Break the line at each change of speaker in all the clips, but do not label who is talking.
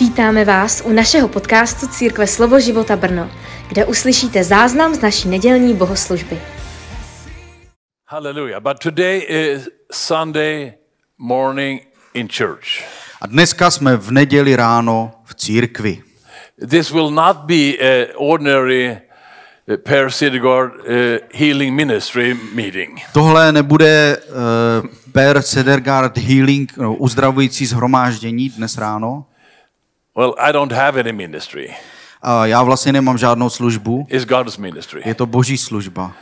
Vítáme vás u našeho podcastu Církve Slovo života Brno, kde uslyšíte záznam z naší nedělní bohoslužby.
Hallelujah. But today is Sunday morning in church.
A dneska jsme v neděli ráno v církvi.
This will not be an ordinary uh, Per Cedergaard uh, healing ministry meeting.
Tohle nebude uh, Per Sedergaard Healing, no, uzdravující zhromáždění dnes ráno.
Well, I don't have any ministry.
A já vlastně nemám žádnou službu,
It's God's ministry.
je to boží služba.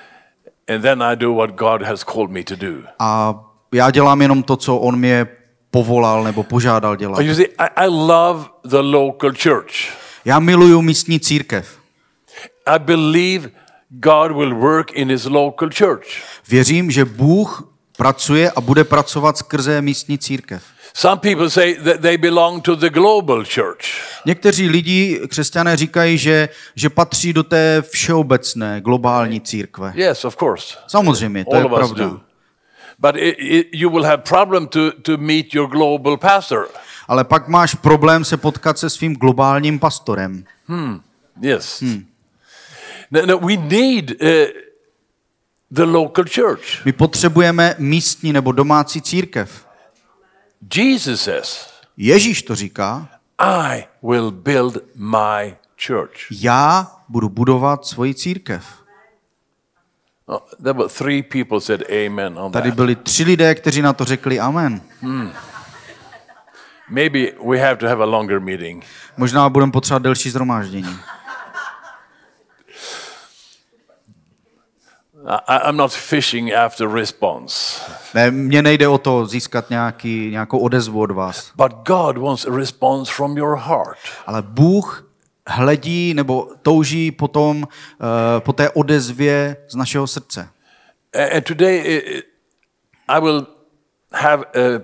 And then I do what God has called me to do.
A já dělám jenom to, co on mě povolal nebo požádal dělat.
You see, I, I love the local church.
Já miluju místní církev.
I believe God will work in his local church.
Věřím, že Bůh pracuje a bude pracovat skrze místní církev.
Some people say that they belong to the global church.
Někteří lidi, křesťané, říkají, že, že patří do té všeobecné globální církve.
Yes, of course.
Samozřejmě, to
All
je pravda.
do. But it, it, you will have problem to, to meet your global pastor.
Ale pak máš problém se potkat se svým globálním pastorem.
Yes. No, no, we need uh, the local church.
My potřebujeme místní nebo domácí církev.
Jesus says,
Ježíš to říká,
I will build my church.
já budu budovat svoji církev.
Oh, there were three people said amen on
Tady byli tři lidé, kteří na to řekli amen.
Maybe we have to have a longer meeting.
Možná budeme potřebovat delší zhromáždění.
I'm not fishing after response.
Ne, mně nejde o to získat nějaký, nějakou odezvu od vás.
But God wants a response from your heart.
Ale Bůh hledí nebo touží potom uh, po té odezvě z našeho srdce.
And today I will have a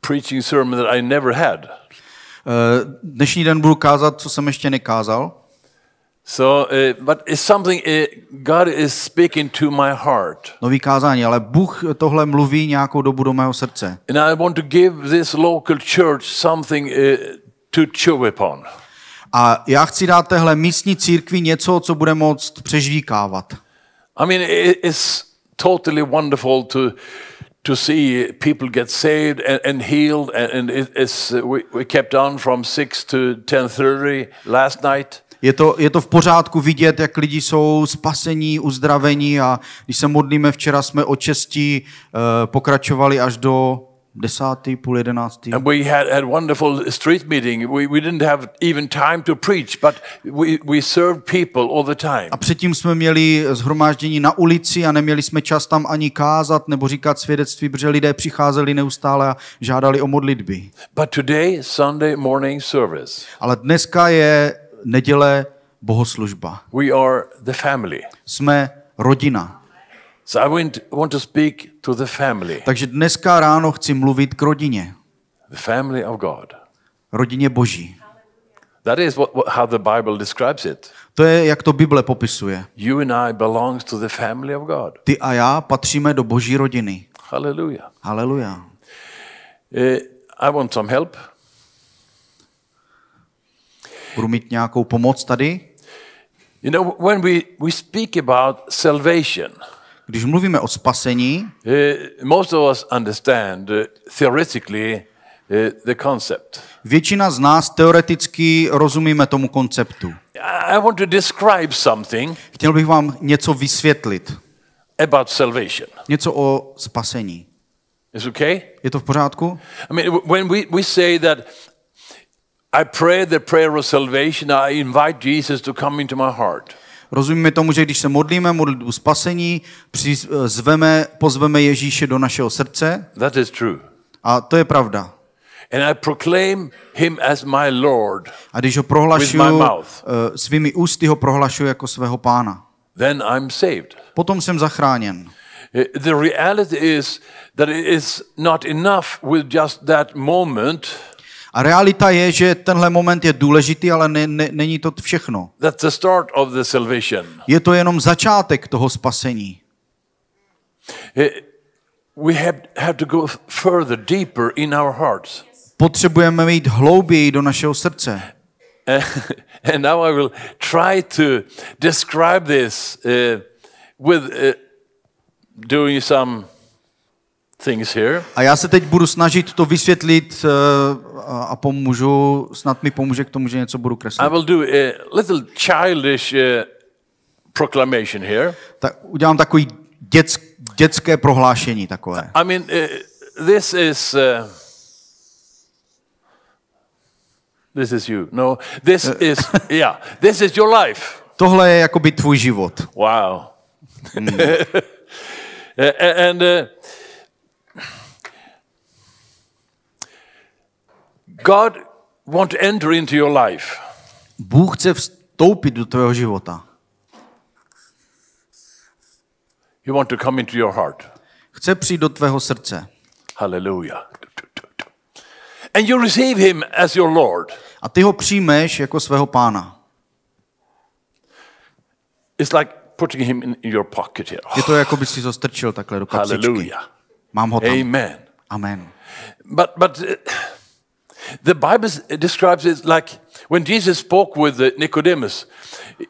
preaching sermon that I never had.
Uh, dnešní den budu kázat, co jsem ještě nekázal.
So, uh, but it's something uh, God is speaking to my heart.
Nový kázání, ale Bůh tohle mluví nějakou dobu do mého srdce.
And I want to give this local church something uh, to chew upon.
A já chci dát téhle místní církvi něco, co bude moct přežvíkávat.
I mean, it- it's totally wonderful to to see people get saved and, and healed, and, and it, it's we, we kept on from six to ten thirty last night.
Je to, je to v pořádku vidět, jak lidi jsou spasení, uzdravení a když se modlíme, včera jsme od čestí uh, pokračovali až do desátý, půl jedenáctý.
And we had, had wonderful street meeting. We, we didn't have even time to preach, but we, we served people all the time.
A předtím jsme měli zhromáždění na ulici a neměli jsme čas tam ani kázat nebo říkat svědectví, protože lidé přicházeli neustále a žádali o modlitby.
But today, Sunday morning service,
Ale dneska je neděle bohoslužba.
we are the family.
Jsme rodina.
So I want, to speak to the family,
Takže dneska ráno chci mluvit k rodině.
the family of God.
Rodině boží.
That is what, what, how the Bible describes it.
To je, jak to Bible popisuje.
You and I belongs to the family of God.
Ty a já patříme do boží rodiny.
Hallelujah.
Haleluja.
Uh, I want some help.
Budu mít nějakou pomoc tady.
You know, when we, we speak about salvation,
Když mluvíme o spasení,
uh, most of us understand uh, theoretically uh, the concept.
většina z nás teoreticky rozumíme tomu konceptu.
I want to describe something
Chtěl bych vám něco vysvětlit.
about salvation.
Něco o spasení.
Is okay?
Je to v pořádku?
I mean, when we, we say that I pray the prayer of salvation, I invite Jesus to come into my heart.
Rozumíme tomu, že když se modlíme modlitbu spasení, přiz- zveme, pozveme Ježíše do našeho srdce
That is true.
a to je pravda.
And I proclaim him as my Lord.
A když ho prohlašuju,
my mouth.
eh, svými ústy ho prohlašuju jako svého pána.
Then I'm saved.
Potom jsem zachráněn.
Uh, The reality is that it is not enough with just that moment.
A realita je, že tenhle moment je důležitý, ale ne, ne, není to všechno.
That's the start of the salvation.
Je to jenom začátek toho spasení.
Uh, We have, have to go further, deeper in our hearts.
potřebujeme jít hlouběji do našeho srdce.
and now I will try to describe this uh, with uh, doing some things here.
A já se teď budu snažit to vysvětlit eh, a- pomůžu, snad mi pomůže k tomu, že něco budu
I
kreslit.
will do a little childish uh, proclamation here.
Tak udělám takový děc, dětské prohlášení takové.
I mean, uh, this is. Uh, this is you. No, this is, yeah, this is your life.
Tohle je jakoby tvůj život.
Wow. Uh, and uh, God want to enter into your life.
Bůh chce vstoupit do tvého života.
He want to come into your heart.
Chce přijít do tvého srdce.
Hallelujah. And you receive him as your Lord.
A ty ho přijmeš jako svého pána.
It's like putting him in, your pocket here.
Je to, jako by si to strčil takhle do kapsičky.
Hallelujah.
Mám ho tam.
Amen.
Amen.
But but uh, the Bible describes it like when Jesus spoke with uh, Nicodemus,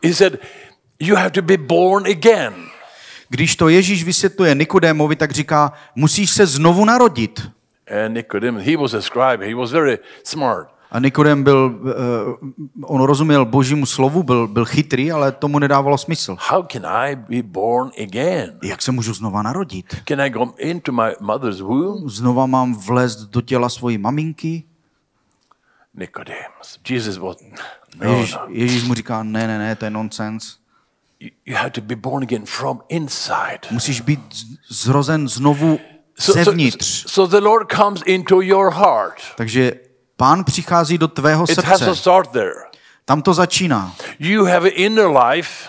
he said, "You have to be born again."
Když to Ježíš vysvětluje Nikodémovi, tak říká, musíš se znovu narodit.
And Nicodemus, he was a scribe. He was very smart.
A Nikodem byl, uh, on rozuměl božímu slovu, byl, byl chytrý, ale tomu nedávalo smysl.
How can I be born again?
Jak se můžu znova narodit?
Can I go into my mother's womb?
Znova mám vlézt do těla svojí maminky?
Nicodemus. Jesus was no,
Ježíš,
no.
Ježíš mu říká, ne, ne, ne, to je nonsens.
You- You have to be born again from inside.
Musíš být zrozen znovu
So, so,
zevnitř.
so the Lord comes into your heart.
Takže pán přichází do tvého
It has to
srdce.
start there.
Tam to začíná.
You have an inner life,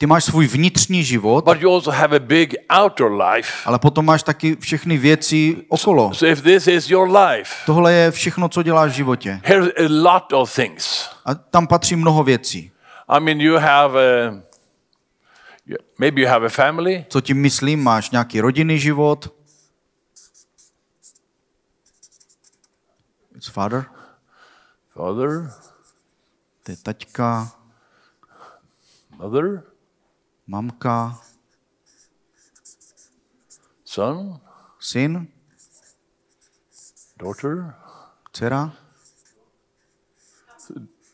Ty máš svůj vnitřní život,
but you also have a big outer life.
ale potom máš taky všechny věci okolo.
So if this is your life,
Tohle je všechno, co děláš v životě.
here's a lot of things.
A tam patří mnoho věcí.
I mean, you have a, maybe you have a family,
Co tím myslím? Máš nějaký rodinný život. It's father.
father,
To je taťka,
mother,
mamka,
son,
syn,
daughter,
dcera,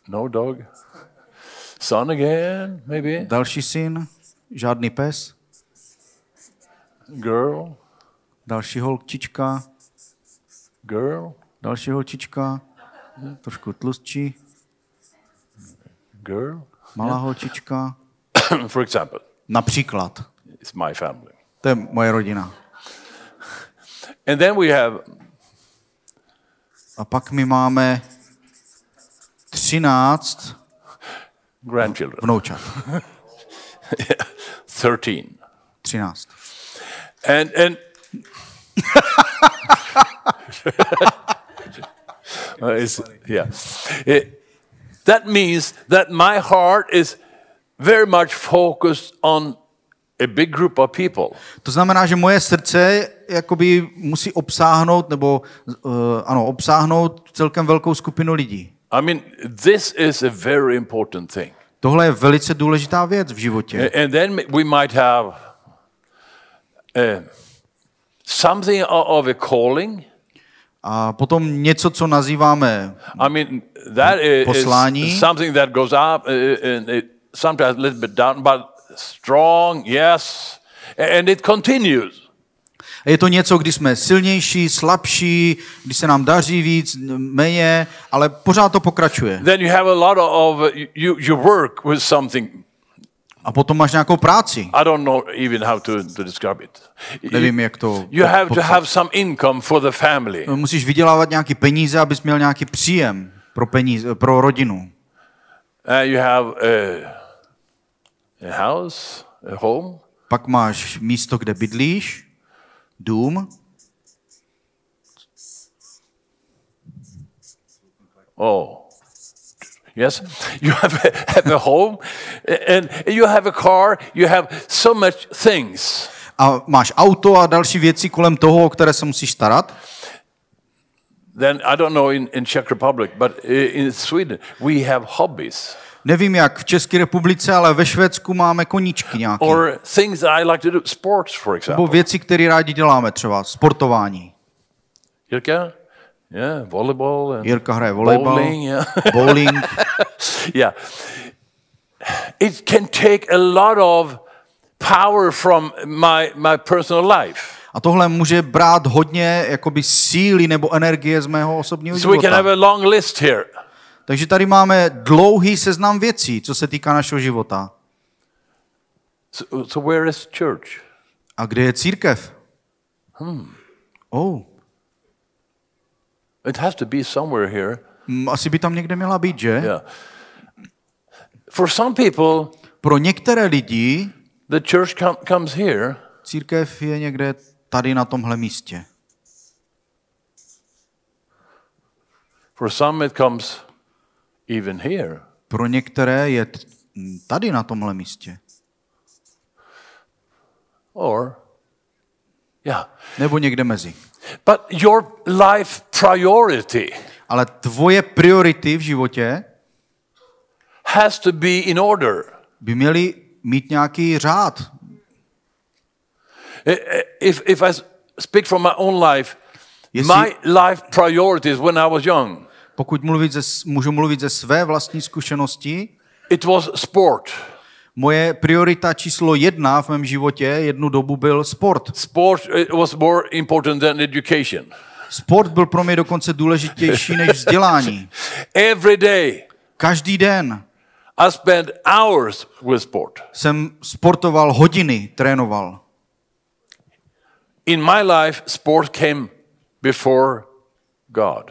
no dog, son again, maybe,
další syn, žádný pes,
girl,
další holčička,
girl,
další holčička, trošku tlustší,
girl.
malá holčička.
For example,
Například.
it's my family.
To je moje rodina.
And then we have
A pak my máme 13
grandchildren,
vnoučat.
13.
13.
And, and Uh, yeah. It- that means that my heart is very much focused on a big group of people.
To znamená, že moje srdce jakoby musí obsáhnout, nebo uh, ano, obsáhnout celkem velkou skupinu lidí.
I mean, this is a very important thing.
Tohle je velice důležitá věc v životě.
And then we might have uh, something of a calling.
A potom něco, co nazýváme,
I mean, that i-
Poslání.
is something that goes up uh, and it, sometimes a little bit down, but strong, yes, and it continues.
je to něco, kdy jsme silnější, slabší, kdy se nám daří víc, méně, ale pořád to pokračuje.
Then you have a lot of you. You work with something.
A potom máš nějakou práci.
I don't know even how to, to describe it.
Nevím, jak to
You have to have some income for the family.
Musíš vydělávat nějaký peníze, abys měl nějaký příjem pro, peníze, pro rodinu.
Uh, you have a, a house, a home,
Pak máš místo, kde bydlíš, dům,
Oh, yes. You have a, have a home, and you have a car. You have so much things.
a máš auto a další věci kolem toho, o které se musíš starat.
then I don't know in, in Czech Republic, but in Sweden we have hobbies
Nevím jak v České republice, ale ve Švédsku máme koníčky nějaké.
or things that I like to do, sports, for
Nebo
example.
věci, které rádi děláme, třeba sportování.
Jirka? Yeah, volleyball and
Jirka hraje volejbal,
bowling. Yeah.
bowling.
yeah. It can take a lot of power from my, my personal life.
A tohle může brát hodně jakoby síly nebo energie z mého osobního
So we can have
života.
a long list here.
Takže tady máme dlouhý seznam věcí, co se týká našeho života.
So, so where is church?
A kde je církev? Oh,
It has to be somewhere here.
asi by tam někde měla být, že?
Yeah. For some people,
Pro některé lidi
the church com- comes here,
církev je někde tady na tomhle místě.
for some, it comes even here.
Pro některé je tady na tomhle místě.
Or, yeah.
Nebo někde mezi.
But your life priority
Ale tvoje priority v životě
has to be in order.
by měly mít nějaký řád.
If, if I speak from my own life,
Jestli-
my life priorities when I was young,
Pokud mluvit ze, můžu mluvit ze své vlastní zkušenosti,
it was sport.
moje priorita číslo jedna v mém životě jednu dobu byl sport.
Sport was more important than education.
Sport byl pro mě dokonce důležitější než vzdělání.
Every day,
Každý den
I spent hours with sport.
jsem sportoval hodiny, trénoval.
In my life, sport came before God.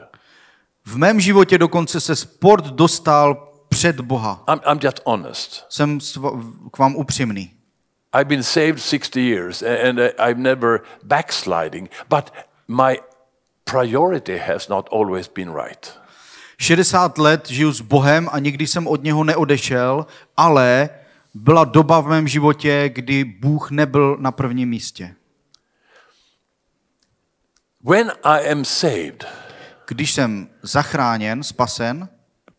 V mém životě dokonce se sport dostal před Boha.
I'm, I'm just honest.
Jsem k vám upřímný.
I've been saved 60 years and uh, I'm never backsliding, but my priority has not always been right.
60 let žiju s Bohem a nikdy jsem od něho neodešel, ale byla doba v mém životě, kdy Bůh nebyl na prvním místě.
When I am saved,
Když jsem zachráněn, spasen,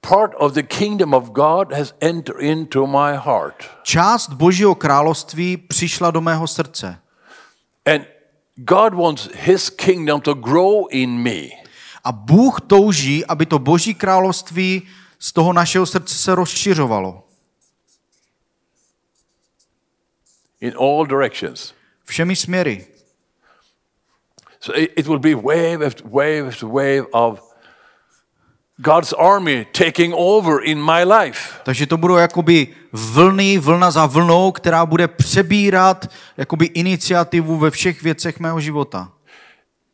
part of the kingdom of God has entered into my heart.
část Božího království přišla do mého srdce.
And God wants his kingdom to grow in me.
A Bůh touží, aby to Boží království z toho našeho srdce se rozšiřovalo.
in all directions.
Všemi směry.
So it, it will be wave after wave after wave of God's army taking over in my life.
Takže to budou jakoby vlny, vlna za vlnou, která bude přebírat jakoby iniciativu ve všech věcech mého života.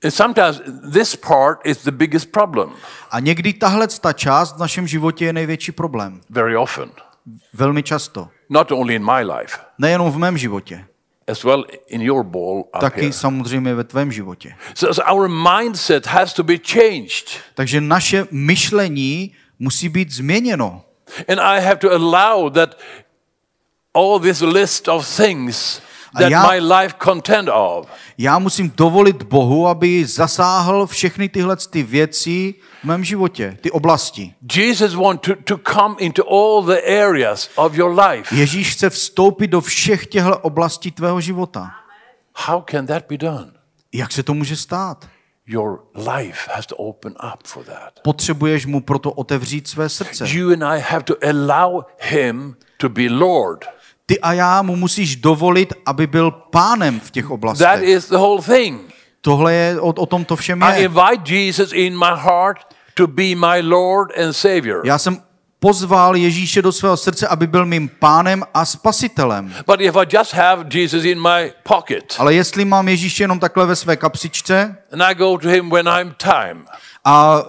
And sometimes this part is the biggest problem,
A někdy tahle ta část v našem životě je největší problém.
very often.
Velmi často.
Not only in my life,
Nejenom v mém životě,
as well in your ball up
taky
here.
samozřejmě ve tvém životě.
So, so our mindset has to be changed.
Takže naše myšlení musí být změněno.
And I have to allow that all this list of things that
já-
my life content of
Já musím dovolit Bohu, aby zasáhl všechny tyhle ty věci v mém životě, ty oblasti.
Jesus wants to, to come into all the areas of your life.
Ježíš chce vstoupit do všech těchto oblastí tvého života.
How can that be done?
Jak se to může stát?
Your life has to open up for that.
Potřebuješ mu proto otevřít své srdce.
You and I have to allow him to be Lord.
Ty a já mu musíš dovolit, aby byl pánem v těch
That
oblastech.
is the whole thing.
Tohle je, o, o tom to všem
I
je.
invite Jesus in my heart to be my Lord and Savior.
Já jsem pozval Ježíše do svého srdce, aby byl mým pánem a spasitelem.
But if I just have Jesus in my pocket
Ale jestli mám Ježíše jenom takhle ve své kapsičce
and I go to him when I'm time,
a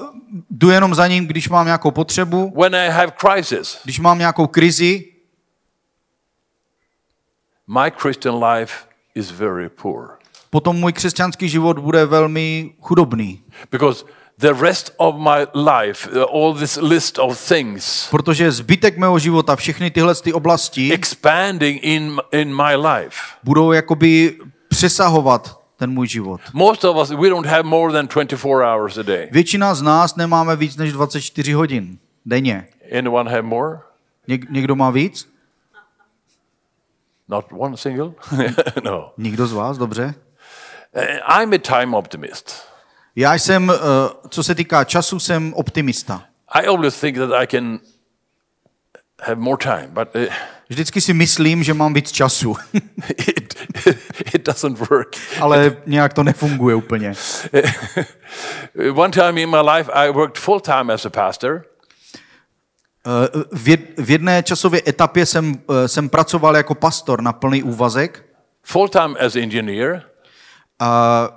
jdu jenom za ním, když mám nějakou potřebu,
when I have crisis,
když mám nějakou krizi,
my Christian life is very poor.
potom můj křesťanský život bude velmi chudobný.
Because the rest of my life, uh, all this list of things
Protože zbytek mého života, všechny tyhle ty oblasti
expanding in, in my life.
budou jakoby přesahovat ten můj život.
Most of us, we don't have more than 24 hours a day.
Většina z nás nemáme víc než 24 hodin denně.
Anyone have more?
Něk- někdo má víc?
Not one single? no.
Nikdo z vás, dobře?
Uh, I'm a time optimist.
Já jsem, eh, co se týká času, jsem optimista.
I always think that I can have more time, but uh,
Vždycky si myslím, že mám víc času,
it, it doesn't work.
ale nějak to nefunguje úplně.
One time in my life, I worked full time as a pastor.
Eh, V jed- v jedné časové etapě jsem, eh, jsem pracoval jako pastor na plný úvazek
full time as engineer,
a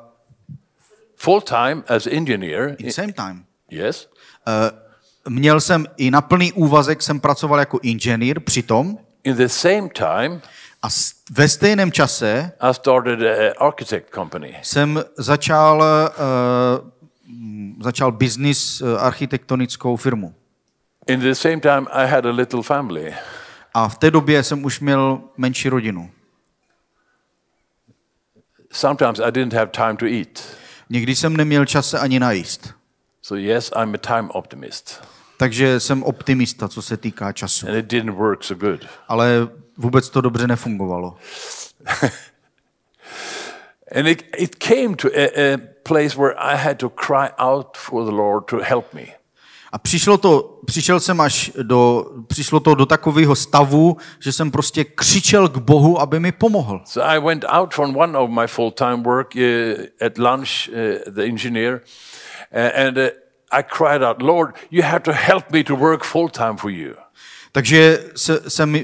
full time as engineer.
in same time.
Yes.
Eh, Měl jsem i na plný úvazek, jsem pracoval jako inženýr přitom
In the same time,
a ve stejném čase
I started architect company.
jsem začal, uh, začal biznis, uh, architektonickou firmu.
In the same time, I had a little family.
A v té době jsem už měl menší rodinu.
Sometimes I didn't have time to eat.
Někdy jsem neměl čas se ani najíst.
So yes, I'm a time optimist.
Takže jsem optimista, co se týká času.
And it didn't work so good.
Ale vůbec to dobře nefungovalo.
And it, it came to a, a place where I had to cry out for the Lord to help me.
A přišlo to, přišel jsem až do, přišlo to do takového stavu, že jsem prostě křičel k Bohu, aby mi pomohl.
So I went out from one of my full-time work uh, at lunch, uh, the engineer, uh, and uh, I cried out, Lord, you have to help me to work full-time for you.
Takže se, jsem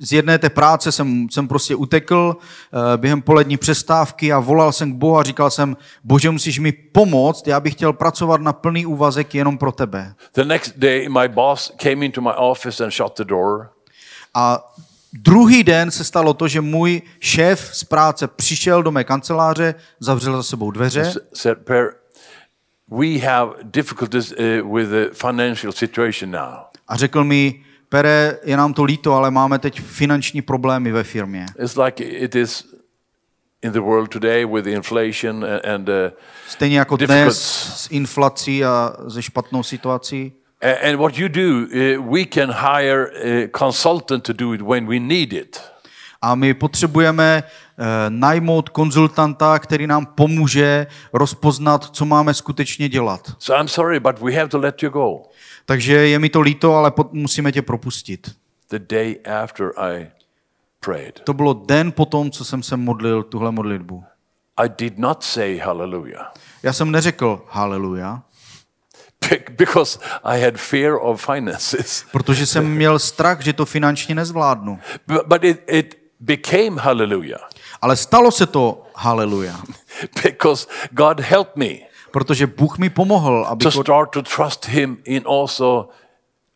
z jedné té práce jsem, jsem prostě utekl eh, během polední přestávky a volal jsem k Bohu a říkal jsem, bože, musíš mi pomoct, já bych chtěl pracovat na plný úvazek jenom pro tebe.
The next day, my boss came into my office and shut the door.
A druhý den se stalo to, že můj šéf z práce přišel do mé kanceláře, zavřel za sebou dveře
said, we have difficulties uh, with the financial situation now.
a řekl mi, Pere, je nám to líto, ale máme teď finanční problémy ve firmě.
It's like it is in the world today with the inflation and, uh,
Stejně jako dnes s inflací a ze špatnou situací.
a- and what you do, uh, we can hire a consultant to do it when we need it.
A my potřebujeme eh, najmout konzultanta, který nám pomůže rozpoznat, co máme skutečně dělat.
So I'm sorry, but we have to let you go.
Takže je mi to líto, ale musíme tě propustit.
The day after I prayed,
To bylo den potom, co jsem se modlil tuhle modlitbu.
I did not say hallelujah
Já jsem neřekl haleluja,
Be- because I had fear of finances.
protože jsem měl strach, že to finančně nezvládnu.
But, it, it became hallelujah
Ale stalo se to haleluja,
because God helped me
protože Bůh mi pomohl, aby
to start to trust Him in also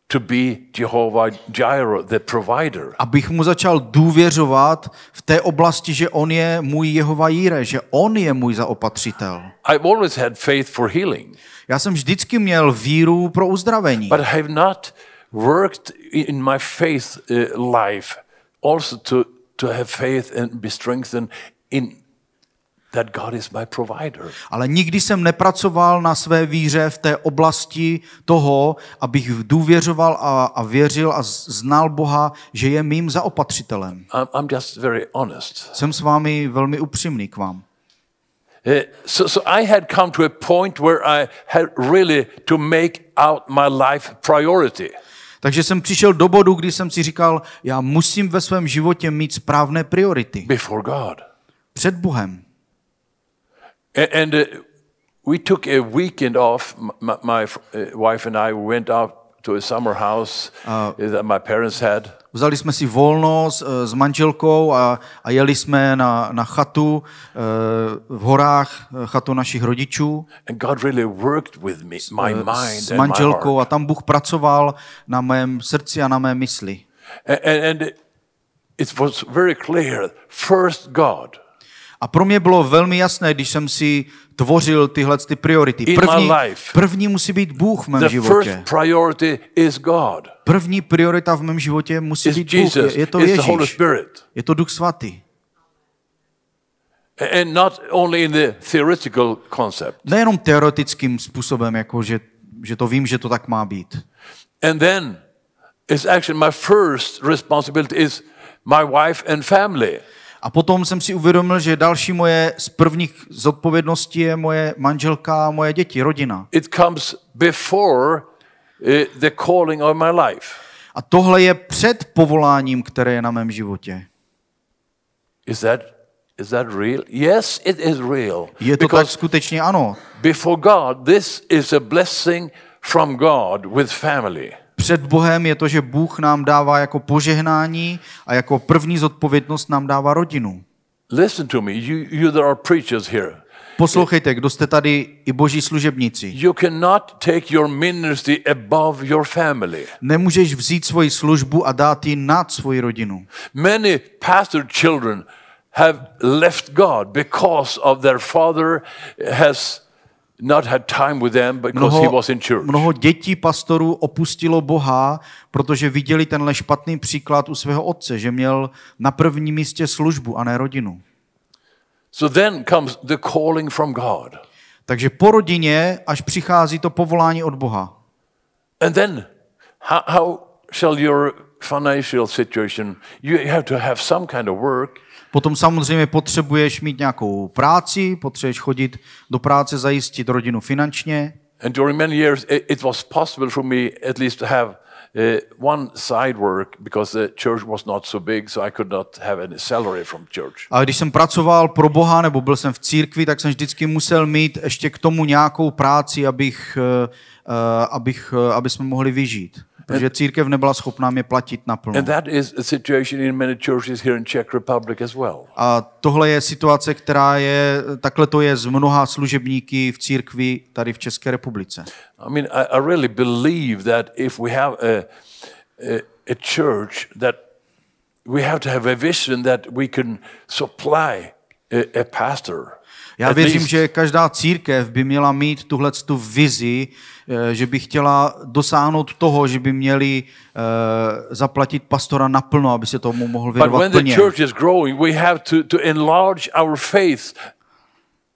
to be Jehovah Jireh, the provider.
abych mu začal důvěřovat v té oblasti, že on je můj Jehova Jíre, že on je můj zaopatřitel.
I've always had faith for healing,
Já jsem vždycky měl víru pro uzdravení,
but I have not worked in my faith uh, life also to, to have faith and be strengthened in that God is my provider.
ale nikdy jsem nepracoval na své víře v té oblasti toho, abych důvěřoval a, a věřil a znal Boha, že je mým zaopatřitelem.
I'm, I'm just very honest.
Jsem s vámi velmi upřímný k vám.
So, so I had come to a point where I had really to make out my life priority.
Takže jsem přišel do bodu, kdy jsem si říkal, já musím ve svém životě mít správné priority.
before God.
Před Bohem.
And, uh, we took a weekend off. My, my uh, wife and I went out to a summer house uh, that my parents had.
Vzali jsme si volno s, eh, s manželkou a, a jeli jsme na, na chatu eh, v horách, eh, chatu našich rodičů
And God really worked with me, my mind
s
and my
manželkou
heart.
a tam Bůh pracoval na mém srdci a na mé mysli.
And, and it was very clear, first God.
A pro mě bylo velmi jasné, když jsem si tvořil tyhle ty priority. První, první musí být Bůh v mém
The
životě.
first priority is God.
První priorita v mém životě musí být Bůh. Je, je to
It's the Holy
Ježíš. Je to Duch Svatý.
And not only in the theoretical concept.
Nejenom teoretickým způsobem, jako že, že to vím, že to tak má být.
And then it's actually my first responsibility is my wife and family.
A potom jsem si uvědomil, že další moje z prvních zodpovědností je moje manželka a moje děti, rodina.
It comes before uh, the calling of my life.
A tohle je před povoláním, které je na mém životě.
Is that is that real? Yes, it is real.
Je to tak
Because
skutečně ano.
before God, this is a blessing from God with family.
Před Bohem je to, že Bůh nám dává jako požehnání a jako první zodpovědnost nám dává rodinu.
Listen to me, you, you that are preachers here.
Poslouchejte, kdo jste tady i boží služebníci.
You cannot take your ministry above your family.
Nemůžeš vzít svoji službu a dát ji nad svoji rodinu.
Many pastor children have left God because of their father has not had time with them because he
Mnoho,
was in church.
mnoho dětí pastorů opustilo Boha, protože viděli tenhle špatný příklad u svého otce, že měl na prvním místě službu a ne rodinu.
So then comes the calling from God.
Takže po rodině až přichází to povolání od Boha.
And then how, how shall your financial situation you have to have some kind of work
Potom samozřejmě potřebuješ mít nějakou práci, potřebuješ chodit do práce, zajistit rodinu finančně.
And during many years, it, was possible for me at least to have uh, one side work because the church was not so big, so I could not have any salary from church.
A když jsem pracoval pro Boha nebo byl jsem v církvi, tak jsem vždycky musel mít ještě k tomu nějakou práci, abych, eh, eh, abych, eh, aby jsme mohli vyžít. Protože církev nebyla schopná mě platit naplno.
And that is a situation in many churches here in Czech Republic as well.
A tohle je situace, která je, takhle to je z mnoha služebníky v církvi tady v České republice.
I mean, I, I really believe that if we have a, a, a church that we have to have a vision that we can supply a, a pastor.
Já věřím, že každá církev by měla mít tuhle tu vizi, že by chtěla dosáhnout toho, že by měli eh, zaplatit pastora naplno, aby se tomu mohl věnovat plně.
growing, we have to, to enlarge our faith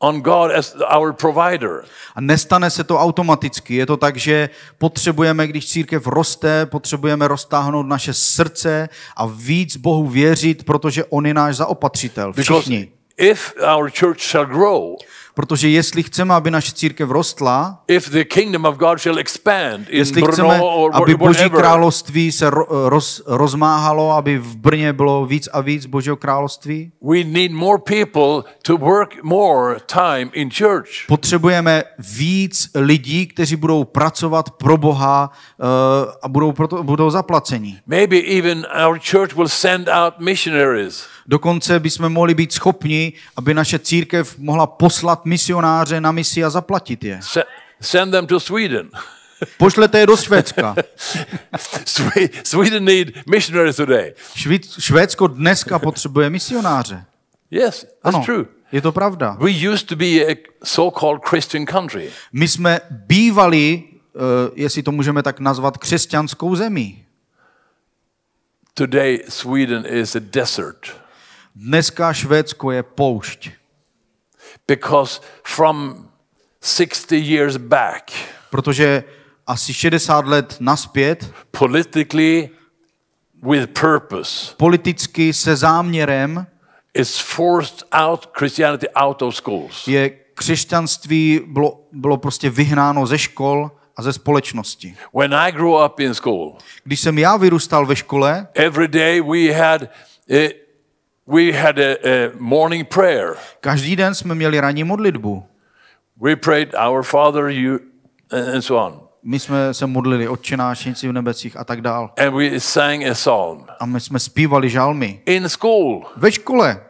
on God as our provider.
A nestane se to automaticky. Je to tak, že potřebujeme, když církev roste, potřebujeme roztáhnout naše srdce a víc Bohu věřit, protože On je náš zaopatřitel.
Because
Všichni.
if our church shall grow,
Protože jestli chceme, aby naše církev rostla,
if the kingdom of God shall expand in
jestli
Brno
chceme,
or
aby Boží království se ro- roz, rozmáhalo, aby v Brně bylo víc a víc Božího království,
we need more people to work more time in church.
potřebujeme víc lidí, kteří budou pracovat pro Boha uh, a budou, proto, budou zaplaceni.
Maybe even our church will send out missionaries.
Dokonce bychom mohli být schopni, aby naše církev mohla poslat misionáře na misi a zaplatit je.
Se- Send them to Sweden.
Pošlete je do Švédska.
Swe- Sweden need missionaries today.
Švédsko dneska potřebuje misionáře.
Yes, that's
Ano,
true.
je to pravda.
We used to be a so-called Christian country.
My jsme bývali, uh, jestli to můžeme tak nazvat, křesťanskou zemí.
Today, Sweden is a desert
Dneska Švédsko je poušť.
because from 60 years back,
Protože asi 60 let naspět
politically, with purpose,
politicky se záměrem
it's forced out Christianity out of schools.
je křesťanství bylo, bylo prostě vyhnáno ze škol a ze společnosti.
When I grew up in school,
Když jsem já vyrůstal ve škole,
every day we had a, we had a, a morning prayer.
každý den jsme měli ranní modlitbu.
We prayed, Our Father, you, and so on.
My jsme se modlili Otče náš, v nebesích a tak dál.
And we sang a psalm.
A my jsme zpívali žalmy.
In school,
Ve škole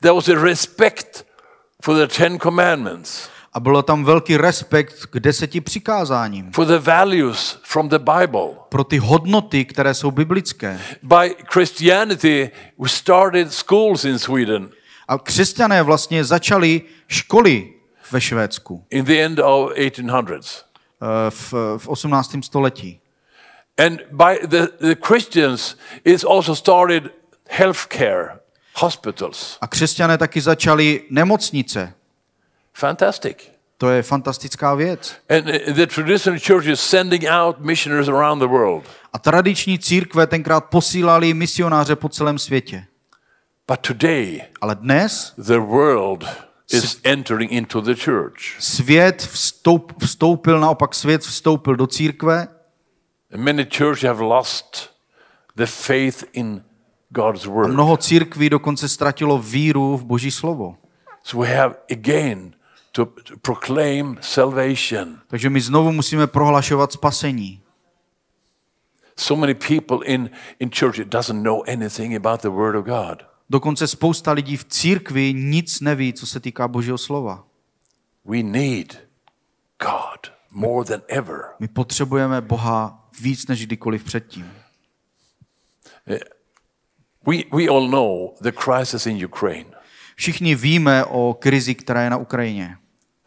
there was a respect for the Ten Commandments,
a bylo tam velký respekt k deseti přikázáním.
for the values from the Bible.
Pro ty hodnoty, které jsou biblické.
By Christianity, we started schools in Sweden
A křesťané vlastně začali školy ve Švédsku
in the end of 1800s.
eh, v, v 18. století.
And by the, the Christians, it's also started healthcare hospitals.
A křesťané taky začali nemocnice.
Fantastic.
To je fantastická věc.
And the traditional church is sending out missionaries around the world.
A tradiční církve tenkrát posílali misionáře po celém světě.
But today,
Ale dnes
the world is entering into the church.
svět vstoup, vstoupil, naopak svět vstoupil do církve
And many churches have lost the faith in God's
a
word.
mnoho církví dokonce ztratilo víru v Boží slovo.
So we have again to, to proclaim salvation.
Takže my znovu musíme prohlašovat spasení.
So many people in, in church doesn't know anything about the word of God.
Dokonce spousta lidí v církvi nic neví, co se týká Božího slova.
We need God more than ever.
My potřebujeme Boha víc než kdykoliv předtím.
We, we all know the crisis in Ukraine.
Všichni víme o krizi, která je na Ukrajině.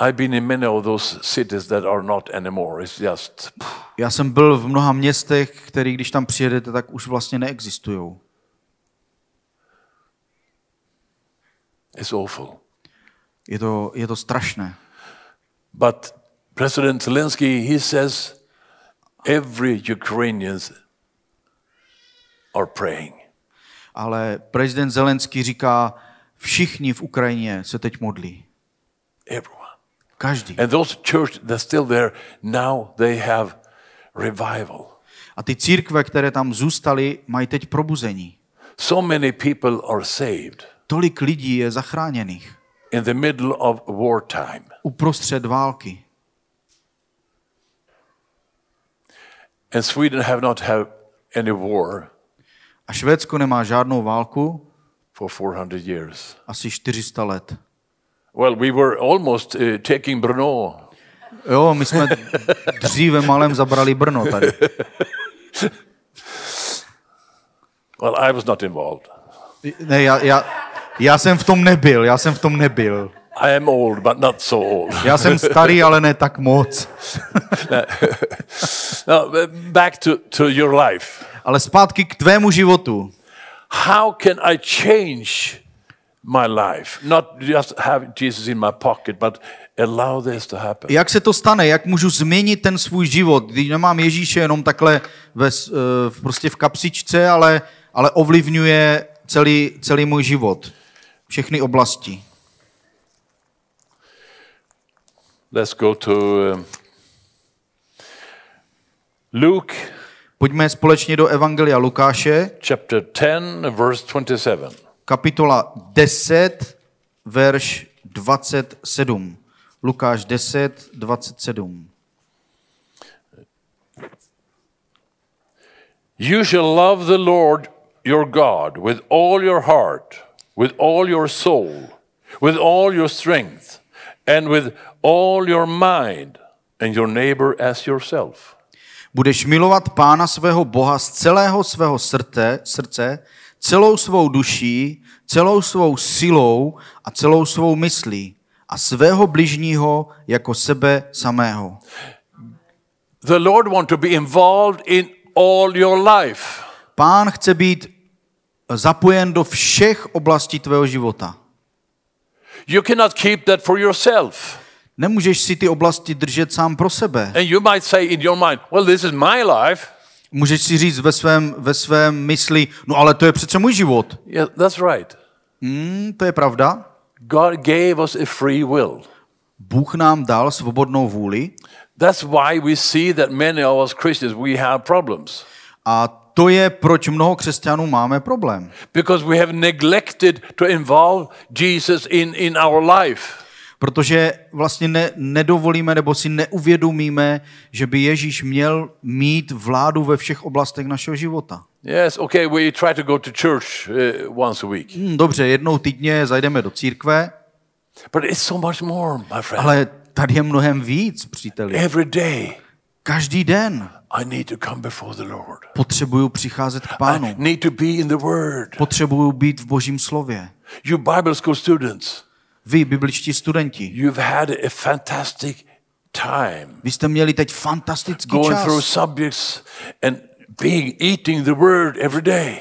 I've been in many of those cities that are not anymore. It's just,
Já jsem byl v mnoha městech, které když tam přijedete, tak už vlastně neexistují.
it's awful.
Je to, je to strašné.
But President Zelensky, he says every Ukrainians are praying.
Ale prezident Zelenský říká, všichni v Ukrajině se teď modlí.
Everyone.
Každý.
And those churches that still there, now they have revival.
A ty církve, které tam zůstaly, mají teď probuzení.
So many people are saved
Tolik lidí je zachráněných
in the middle of wartime.
uprostřed války.
And Sweden have not had any war
A Švédsko nemá žádnou válku
for 400 years.
asi 400 let.
Well, we were almost uh, taking Brno.
Jo, my jsme dříve malem zabrali Brno tady.
Well, I was not involved.
Ne, já, já, já jsem v tom nebyl, já jsem v tom nebyl.
I am old, but not so old.
Já jsem starý, ale ne tak moc.
now, back to, to your life.
Ale zpátky k tvému životu.
How can I change my life? Not just have Jesus in my pocket, but allow this to happen.
Jak se to stane? Jak můžu změnit ten svůj život, když nemám Ježíše jenom takhle ve, eh, prostě v kapsičce, ale, ale ovlivňuje celý, celý můj život. Všechny oblasti.
Let's go to um, Luke
Pojďme společně do Evangelia Lukáše,
chapter 10, verse 27.
kapitola 10, verš 27. Lukáš 10, 27.
You shall love the Lord your God with all your heart, with all your soul, with all your strength, and with all your mind, and your neighbor as yourself.
Budeš milovat Pána svého Boha z celého svého srdce, srdce, celou svou duší, celou svou silou a celou svou myslí a svého bližního jako sebe samého.
The Lord want to be involved in all your life.
Pán chce být zapojen do všech oblastí tvého života.
You cannot keep that for yourself.
Nemůžeš si ty oblasti držet sám pro sebe.
And you might say in your mind, well, this is my life.
Můžeš si říct ve svém, ve svém mysli, no ale to je přece můj život.
Yeah, that's right.
Hmm, to je pravda.
God gave us a free will.
Bůh nám dal svobodnou vůli
That's why we see that many of us Christians, we have problems.
a to je, proč mnoho křesťanů máme problém.
Because we have neglected to involve Jesus in, in our life.
Protože vlastně ne, nedovolíme nebo si neuvědomíme, že by Ježíš měl mít vládu ve všech oblastech našeho života.
Yes, okay, we try to go to church uh, once a week.
Hm, dobře, jednou týdně zajdeme do církve,
But it's so much more, my friend.
ale tady je mnohem víc, příteli.
Every day,
Každý den
I need to come before the Lord.
potřebuju přicházet k
I
pánu.
need to be in the Word.
Potřebuju být v božím slově.
You Bible school students,
Vy, bibličtí studenti,
you've had a fantastic time
vy jste měli teď fantastický
going through
čas.
subjects and being eating the Word every day.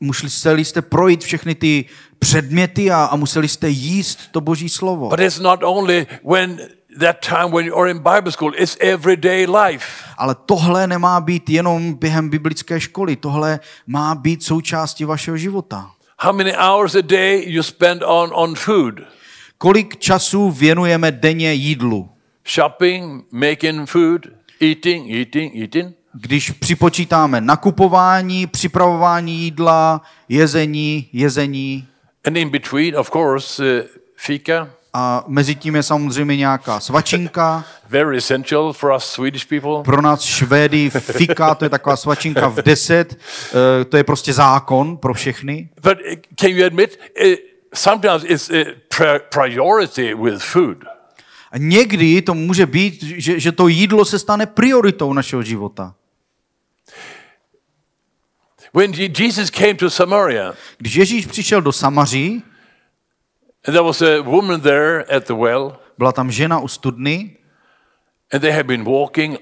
museli jste projít všechny ty předměty a, a museli jste jíst to boží slovo.
But it's not only when that time when you are in Bible school, it's everyday life.
Ale tohle nemá být jenom během biblické školy, tohle má být součástí vašeho života.
How many hours a day you spend on, on food?
Kolik času věnujeme denně jídlu?
Shopping, making food, eating, eating, eating.
Když připočítáme nakupování, připravování jídla, jezení, jezení
And in between, of course, uh, fika,
a mezi tím je samozřejmě nějaká svačinka.
very essential for us Swedish people.
Pro nás Švédy fika, to je taková svačinka v deset, eh, to je prostě zákon pro všechny.
But uh, can you admit, uh, sometimes it's pri- priority with food.
A někdy to může být, že, že to jídlo se stane prioritou našeho života.
When Je- Jesus came to Samaria,
Když Ježíš přišel do Samaří,
there was a woman there at the well,
byla tam žena u studny,
and they had been walking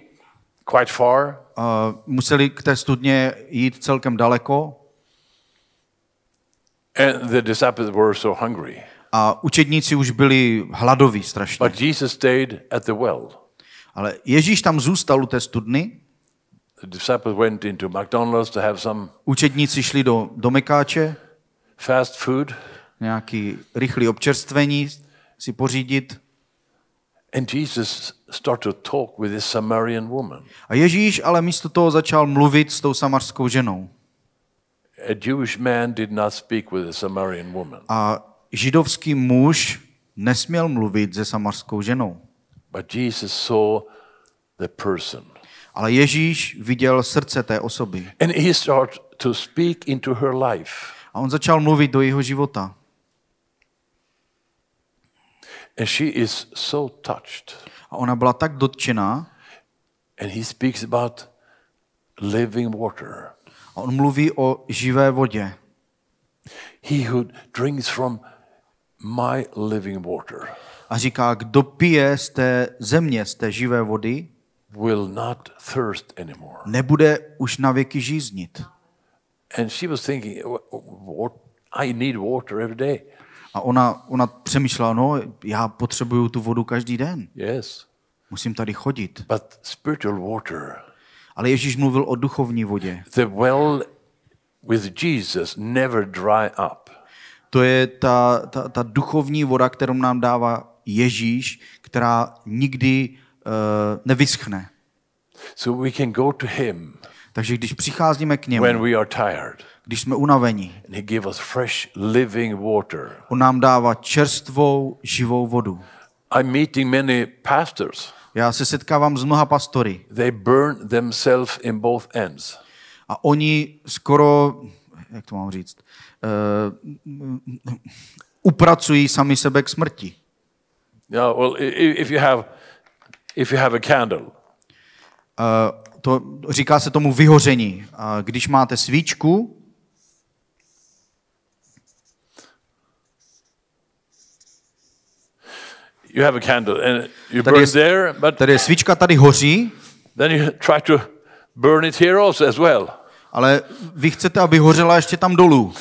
quite far,
a museli k té studně jít celkem daleko
and the disciples were so hungry.
A učedníci už byli hladoví strašně.
But Jesus stayed at the well.
Ale Ježíš tam zůstal u té studny,
The disciples went into McDonald's to have some
učedníci šli do, do Mekáče,
fast food,
nějaký rychlý občerstvení si pořídit.
and Jesus started to talk with this Samaritan woman.
A Ježíš ale místo toho začal mluvit s tou samarskou ženou.
A Jewish man did not speak with a Samaritan woman,
A židovský muž nesměl mluvit se samarskou ženou.
but Jesus saw the person.
Ale Ježíš viděl srdce té osoby.
And he started to speak into her life.
A on začal mluvit do jeho života.
And she is so touched.
A ona byla tak dotčená
And he speaks about living water.
a on mluví o živé vodě.
He who drinks from my living water
A říká, kdo pije z té země, z té živé vody,
will not thirst anymore.
nebude už na věky žíznit.
And she was thinking, "Wha- what? I need water every day.
A ona, ona přemýšlela, no, já potřebuju tu vodu každý den.
Yes.
Musím tady chodit.
But spiritual water,
Ale Ježíš mluvil o duchovní vodě.
the well with Jesus never dry up.
To je ta, ta, ta duchovní voda, kterou nám dává Ježíš, která nikdy uh, nevyschne.
So we can go to him
Takže když přicházíme k němu,
when we are tired.
když jsme unavení,
And he gives us fresh living water.
on nám dává čerstvou, živou vodu.
I'm meeting many pastors.
Já se setkávám s mnoha pastory
They burn themselves in both ends.
a oni skoro, jak to mám říct, uh, upracují sami sebe k smrti.
Yeah, well, if you have, if you have a candle,
Uh, to, říká se tomu vyhoření. A když máte svíčku,
you have a candle and you
Tady
burn
je-
there, but
tady je svíčka tady hoří,
then you try to burn it here also as well.
ale vy chcete, aby hořela ještě tam dolů.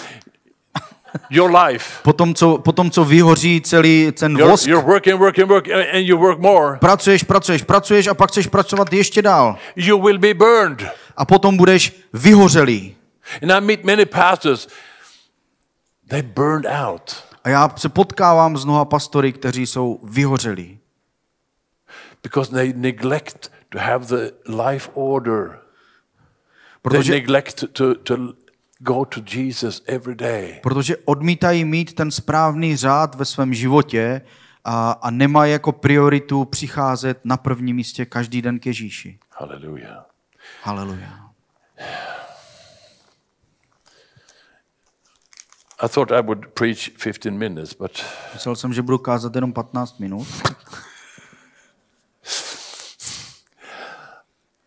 Your life.
Potom, co, potom, co vyhoří celý ten vosk,
you're working, working, working, and you work more.
pracuješ, pracuješ, pracuješ a pak chceš pracovat ještě dál.
You will be burned.
A potom budeš vyhořelý.
And I meet many pastors, they burned out
A já se potkávám s mnoha pastory, kteří jsou vyhořelí.
because they neglect to have the life order. They
Protože,
neglect to, to, to go to Jesus every day.
protože odmítají mít ten správný řád ve svém životě a, a nemají jako prioritu přicházet na prvním místě každý den k Ježíši.
Hallelujah.
Haleluja.
I thought I would preach 15 minutes, but
Myslel jsem, že budu kázat jenom 15 minut.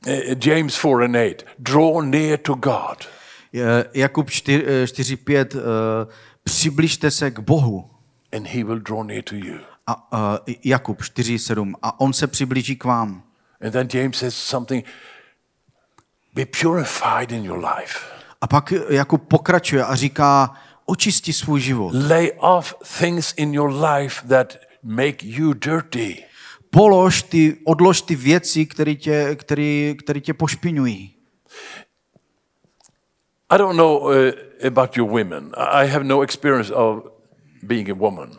uh, James 4 and 8 draw near to God.
Je- Jakub 4.5 přibližte se k Bohu.
and he will draw near to you.
A, uh, Jakub 4.7 a on se přiblíží k vám.
And then James says something be purified in your life.
A pak jako pokračuje a říká, očisti svůj život.
Lay off things in your life that make you dirty.
Polož ty, odlož ty věci, které tě, který, který tě pošpiňují.
I don't know uh, about you women. I have no experience of being a woman.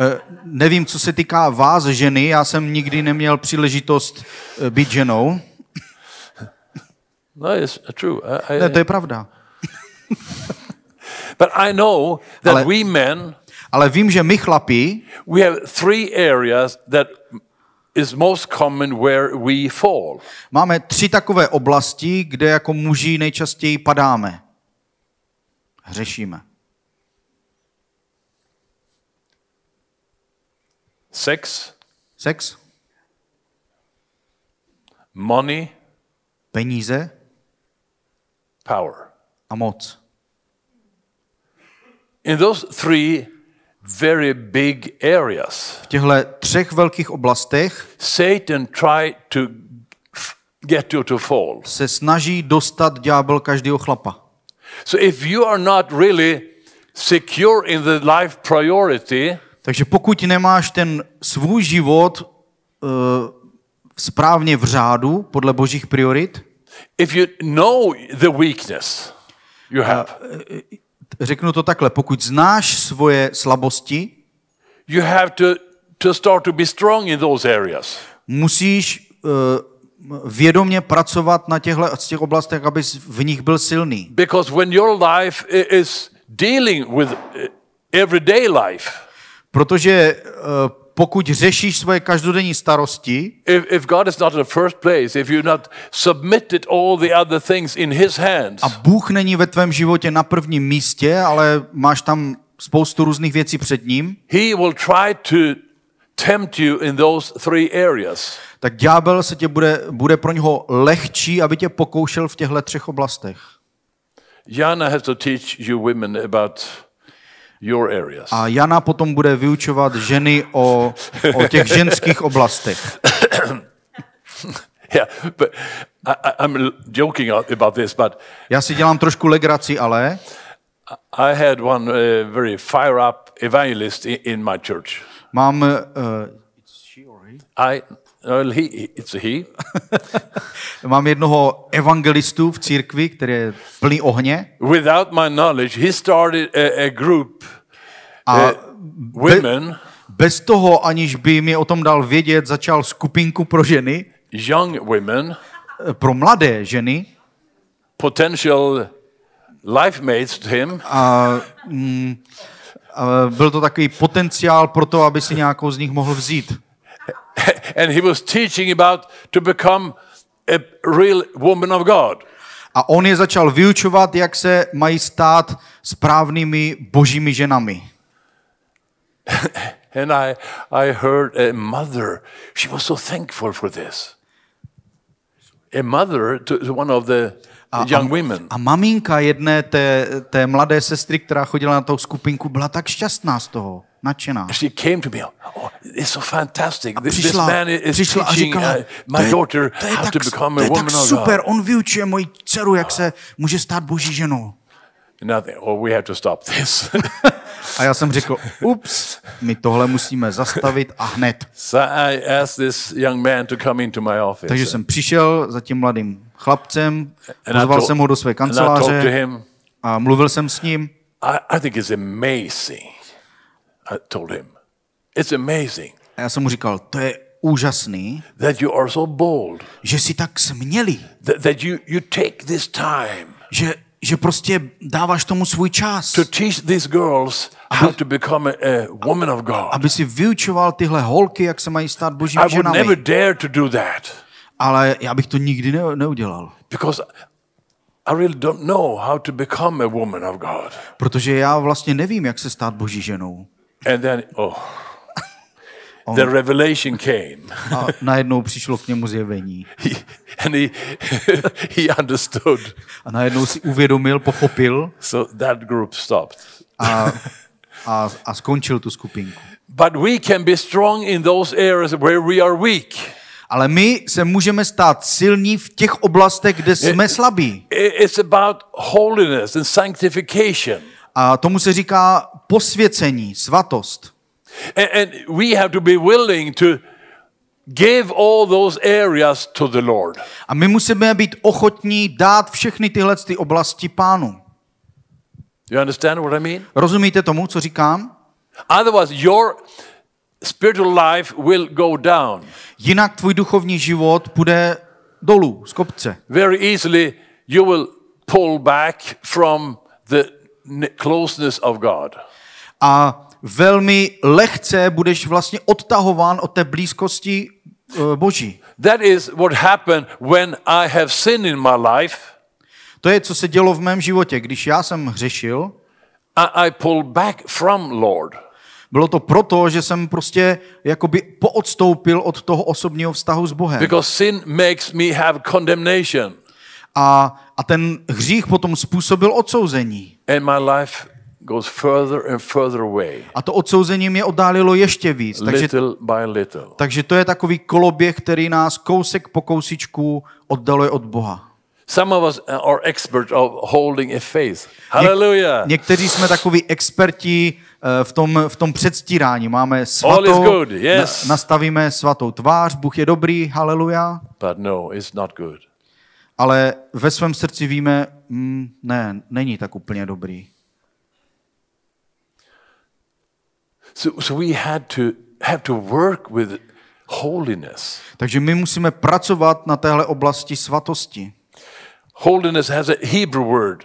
Eh, Nevím, co se týká vás, ženy, já jsem nikdy neměl příležitost eh, být ženou.
No, it's true. I, I,
Ne, to je pravda.
but I know that
Ale-
we men,
Ale vím, že my chlapi
we have three areas that is most common where we fall.
máme tři takové oblasti, kde jako muži nejčastěji padáme. Hřešíme.
Sex,
Sex,
money,
peníze
power.
a moc.
In those three very big areas,
V těchto třech velkých oblastech
Satan tried to get you to fall.
se snaží dostat ďábel každého chlapa.
So if you are not really secure in the life priority,
Takže pokud nemáš ten svůj život uh, správně v řádu, podle božích priorit,
if you know the weakness you have,
řeknu to takhle, pokud znáš svoje slabosti,
you have to, to start to be strong in those areas.
musíš uh, vědomě pracovat na těchto z těch oblastech, abys v nich byl silný.
Because when your life is dealing with uh, everyday life,
Protože uh, pokud řešíš svoje každodenní starosti,
if, if God is not in the first place, if you're not submitted all the other things in His hands,
a Bůh není ve tvém životě na prvním místě, ale máš tam spoustu různých věcí před ním,
He will try to tempt you in those three areas.
tak ďábel se tě bude, bude pro něho lehčí, aby tě pokoušel v těchto třech oblastech.
Jana has to teach you women about your areas.
A Jana potom bude vyučovat ženy o, o těch ženských oblastech.
Yeah, but I, I'm joking about this, but
Já si dělám trošku legraci, ale
I had one uh, very fire up evangelist in, in my church.
mám, uh,
I, well, he, it's he.
mám jednoho evangelistu v církvi, který je plný ohně.
Without my knowledge, he started a, a group,
a
uh, women,
bez toho, aniž by mi o tom dal vědět, začal skupinku pro ženy,
young women,
eh, pro mladé ženy.
Potential life mates to him,
a, mm, a byl to takový potenciál pro to, aby si nějakou z nich mohl vzít.
and he was teaching about to become a real woman of God.
A on je začal vyučovat, jak se mají stát správnými božími ženami.
And I, I heard a mother, she was so thankful for this. A mother to, to one of the young women.
A maminka jedné té, té mladé sestry, která chodila na tou skupinku, byla tak šťastná z toho, nadšená.
She came to me, oh, it's so fantastic. This, this
Přišla,
man is
přišla a
teaching
říkala,
uh, my daughter
to je
how
tak,
to become
to
a
je
woman
tak super, on vyučuje moji dceru, jak se může stát boží ženou.
Nothing. Oh, we have to stop this.
A já jsem řekl, ups, my tohle musíme zastavit a hned.
so I asked this young man to come into my office.
Takže jsem přišel za tím mladým chlapcem,
I
pozval jsem ho do své
I
kanceláře a mluvil jsem s ním.
I, I think it's amazing. I told him, it's amazing
A já jsem mu říkal, to je úžasný,
that you are so bold,
že si tak smělý,
that, that you, you take this time
že, že prostě dáváš tomu svůj čas,
to teach these girls how to become a, a woman of God.
aby si vyučoval tyhle holky, jak se mají stát
I
božími
would
ženami.
never dare to do that
Ale já bych to nikdy ne, neudělal,
because I really don't know how to become a woman of God.
protože já vlastně nevím, jak se stát boží ženou.
And then, oh, the revelation came.
A najednou přišlo k němu zjevení.
He, and he, he understood.
A najednou si uvědomil, pochopil
So that group stopped.
a, a, a skončil tu skupinku.
But we can be strong in those areas where we are weak.
Ale my se můžeme stát silní v těch oblastech, kde jsme slabí.
It's about holiness and sanctification.
A tomu se říká posvěcení, svatost.
And we have to be willing to give all those areas to the Lord.
A my musíme být ochotní dát všechny tyhle ty oblasti pánu.
You understand what I mean?
Rozumíte tomu, co říkám?
Otherwise, your spiritual life will go down.
Jinak tvůj duchovní život půjde dolů z kopce.
Very easily, you will pull back from the closeness of God.
A velmi lehce budeš vlastně odtahován od té blízkosti eh, Boží.
That is what happened when I have sin in my life.
To je, co se dělo v mém životě. Když já jsem hřešil,
I, I pull back from Lord.
Bylo to proto, že jsem prostě jakoby poodstoupil od toho osobního vztahu s Bohem.
Because sin makes me have condemnation.
A, a ten hřích potom způsobil odsouzení.
And my life goes further and further away.
A to odsouzení mě oddálilo ještě víc. Takže,
Little by little.
takže to je takový koloběh, který nás kousek po kousíčku oddaluje od Boha.
Some of us are experts of holding a faith. Hallelujah.
Někteří jsme takoví experti v tom, v tom předstírání. Máme
All is
svatou,
good, yes.
na, nastavíme svatou tvář, Bůh je dobrý, haleluja,
But no, it's not good.
ale ve svém srdci víme, mm, ne, není tak úplně dobrý.
So, so we had to have to work with holiness.
Takže my musíme pracovat na téhle oblasti svatosti.
Holiness has a Hebrew word,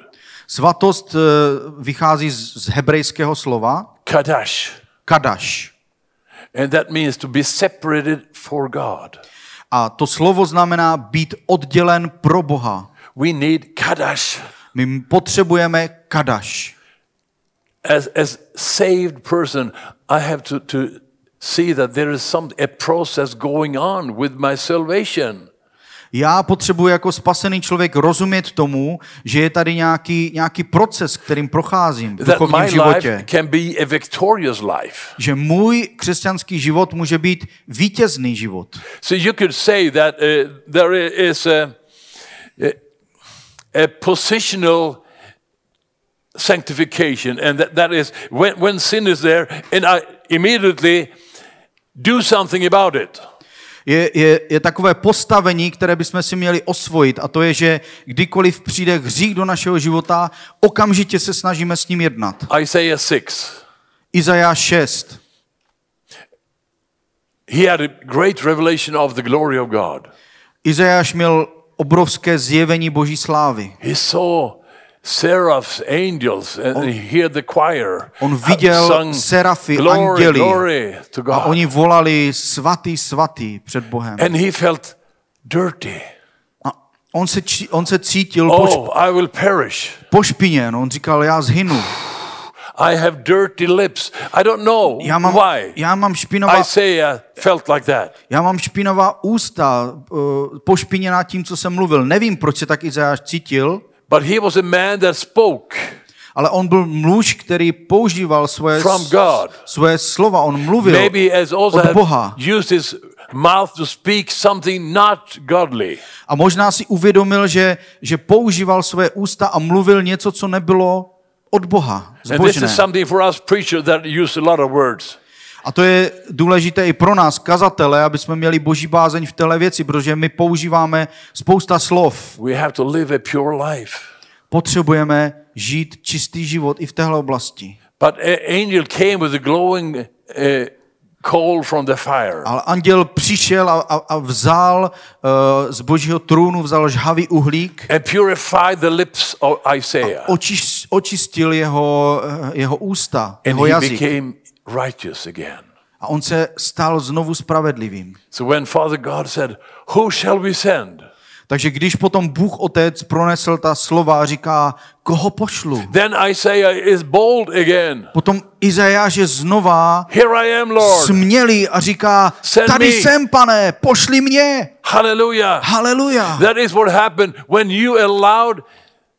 Svatost eh, vychází z, hebrejského slova
kadash.
kadaš.
And that means to be separated for God.
A to slovo znamená být oddělen pro Boha.
We need kadash.
My potřebujeme kadaš.
As as saved person, I have to, to see that there is some a process going on with my salvation.
Já potřebuji jako spasený člověk rozumět tomu, že je tady nějaký, nějaký proces, kterým procházím v duchovním životě.
can be a victorious life.
Že můj křesťanský život může být vítězný život.
So you could say that uh, there is a, a, a positional sanctification, and that, that is when, when sin is there, and I immediately do something about it.
Je, je, je takové postavení, které bychom si měli osvojit a to je, že kdykoliv přijde hřích do našeho života, okamžitě se snažíme s ním jednat.
Isaiah 6.
Izajáš 6.
He had a great revelation of the glory of God.
Izajáš měl obrovské zjevení boží slávy.
He saw seraphs, angels, and he heard the choir.
on viděl
sung,
serafy,
glory,
anděli.
glory to
A
God.
oni volali svatý, svatý před Bohem.
and he felt dirty.
A on se, on se cítil poš,
Oh, I will perish.
pošpiněn. On říkal, já zhynu.
I have dirty lips. I don't know
Já mám,
why.
já mám, špinavá,
Isaiah felt like that.
já mám špinavá ústa, uh, pošpiněná tím, co jsem mluvil. Nevím, proč se tak Izajáš cítil,
But he was a man that spoke.
ale on byl muž, který používal svoje,
From God.
svoje slova. On mluvil
Maybe also
od Boha.
used his mouth to speak something not godly.
A možná si uvědomil, že, že používal svoje ústa a mluvil něco, co nebylo od Boha,
And this
zbožné.
is something for us preachers that use a lot of words.
A to je důležité i pro nás, kazatele, aby jsme měli boží bázeň v téhle věci, protože my používáme spousta slov.
We have to live a pure life.
Potřebujeme žít čistý život i v téhle oblasti.
But an angel came with a glowing uh, coal from the fire.
Ale anděl přišel a, a, a vzal uh, z božího trůnu, vzal žhavý uhlík,
and purified the lips of Isaiah.
očiš, očistil jeho, eh, jeho ústa,
And
jeho
he
jazyk.
became righteous again.
A on se stal znovu spravedlivým.
So when Father God said, Who shall we send?
Takže když potom Bůh Otec pronesl ta slova a říká, koho pošlu?
Then Isaiah is bold again.
Potom Izajáš je znova
Here I am, Lord.
smělý a říká,
Send
tady
me.
jsem, pane, pošli mě.
Hallelujah.
Haleluja.
That is what happened when you allowed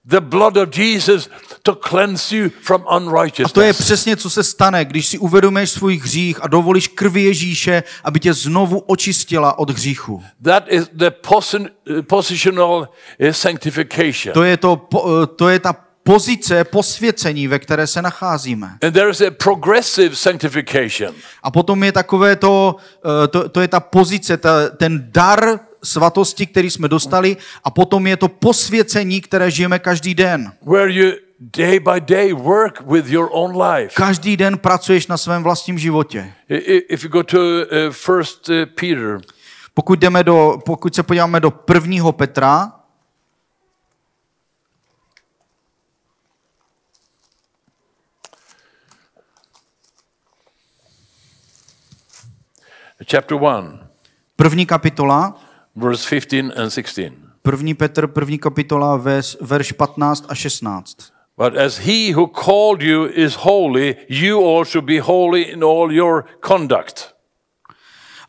the blood of Jesus to cleanse you from
A to je
unrighteousness.
přesně, co se stane, když si uvědomíš svůj hřích a dovolíš krvi Ježíše, aby tě znovu očistila od hříchu.
That is the posi- positional uh, sanctification.
To je, to, po- to je ta pozice posvěcení, ve které se nacházíme.
And there is a progressive sanctification.
A potom je takové to, eh, to, to je ta pozice, ta, ten dar svatosti, který jsme dostali a potom je to posvěcení, které žijeme každý den.
where you day by day work with your own life.
Každý den pracuješ na svém vlastním životě.
If you go to uh, First uh, Peter,
Pokud, jdeme do, pokud se podíváme do prvního Petra,
chapter one,
první kapitola,
verse fifteen and sixteen.
první Petr, první kapitola, vers, verš 15 a 16.
But as he who called you is holy, you also be holy in all your conduct.